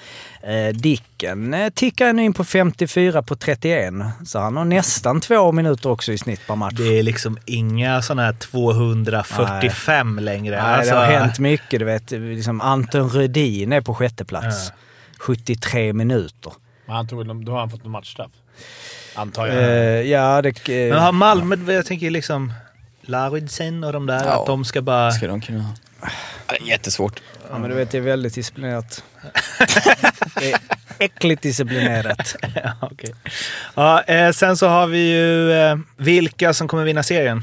Eh, Dicken eh, tickar nu in på 54 på 31, så han har nästan två minuter också i snitt per match. Det är liksom inga sådana här 245 längre. Nej, Alltså, det har hänt mycket. Du vet, liksom Anton Rödin är på sjätte plats. 73 minuter. Men han tog, då har han fått en matchstraff. Antar Eh, jag. ja, det... eh, Men har Malmö, jag tänker liksom Lauridsen och de där, Ja. att de ska bara... Ska de kunna ha? Ja, det är jättesvårt. Ja, men du vet, det är väldigt disciplinerat. det är äckligt disciplinerat. Ja, okej. ja, eh, sen så har vi ju eh, vilka som kommer vinna serien.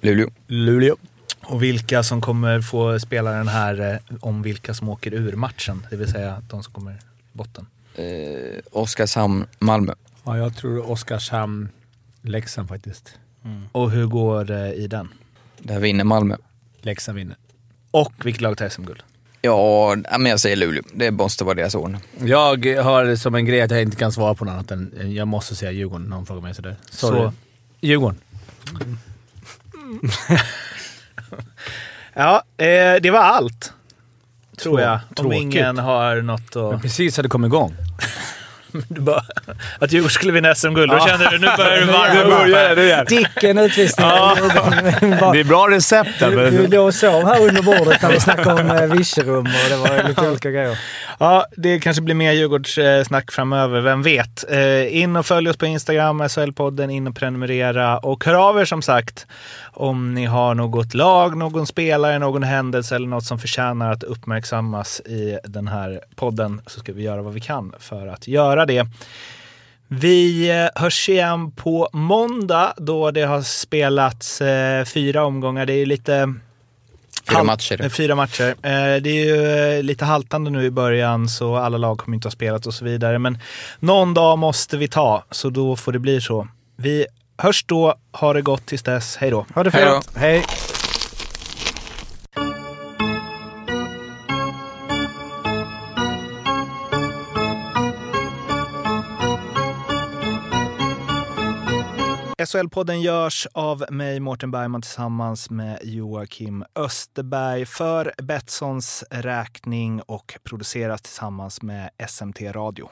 Luleå. Luleå. Och vilka som kommer få spela den här eh, om vilka som åker ur matchen. Det vill säga de som kommer i botten. Eh, Oskarshamn, Malmö. Ja, jag tror Oskarshamn, Leksand faktiskt. Och hur går det i den? Där vinner Malmö. Leksand vinner. Och vilket lag tar SM-guld? Ja, ja, men jag säger Luleå. Det måste vara deras år. Jag har som en grej att jag inte kan svara på något annat än jag måste säga Djurgården någon frågar mig sådär. Sorry. Så. Djurgården. Ja, eh, det var allt. Tror jag. Om tråkigt. ingen har något Jag att... precis hade kommit igång. Du bara, att Djurgården skulle vinna SM-guld. Då Ja. kände du, nu börjar du Nu varva börjar upp det här. igen. Dicken utvisning. Det är bra recept där. Du, du låg och sov här under bordet när vi snackade om eh, Virserum och det var lite olika grejer. Ja, det kanske blir mer Djurgårdssnack framöver, vem vet? Eh, in och följ oss på Instagram, SHL-podden, in och prenumerera. Och hör av er som sagt om ni har något lag, någon spelare, någon händelse eller något som förtjänar att uppmärksammas i den här podden så ska vi göra vad vi kan för att göra det. Vi eh, hörs igen på måndag då det har spelats eh, fyra omgångar. Det är lite Fyra matcher. eh, Fyra matcher. Eh, Det är ju lite haltande nu i början så alla lag kommer inte ha spelat och så vidare. Men någon dag måste vi ta, så då får det bli så. Vi hörs då. Ha det gott tills dess. Hej då. Ha det fint. Hej. SHL-podden görs av mig, Mårten Bergman, tillsammans med Joakim Österberg för Betssons räkning och produceras tillsammans med SMT Radio.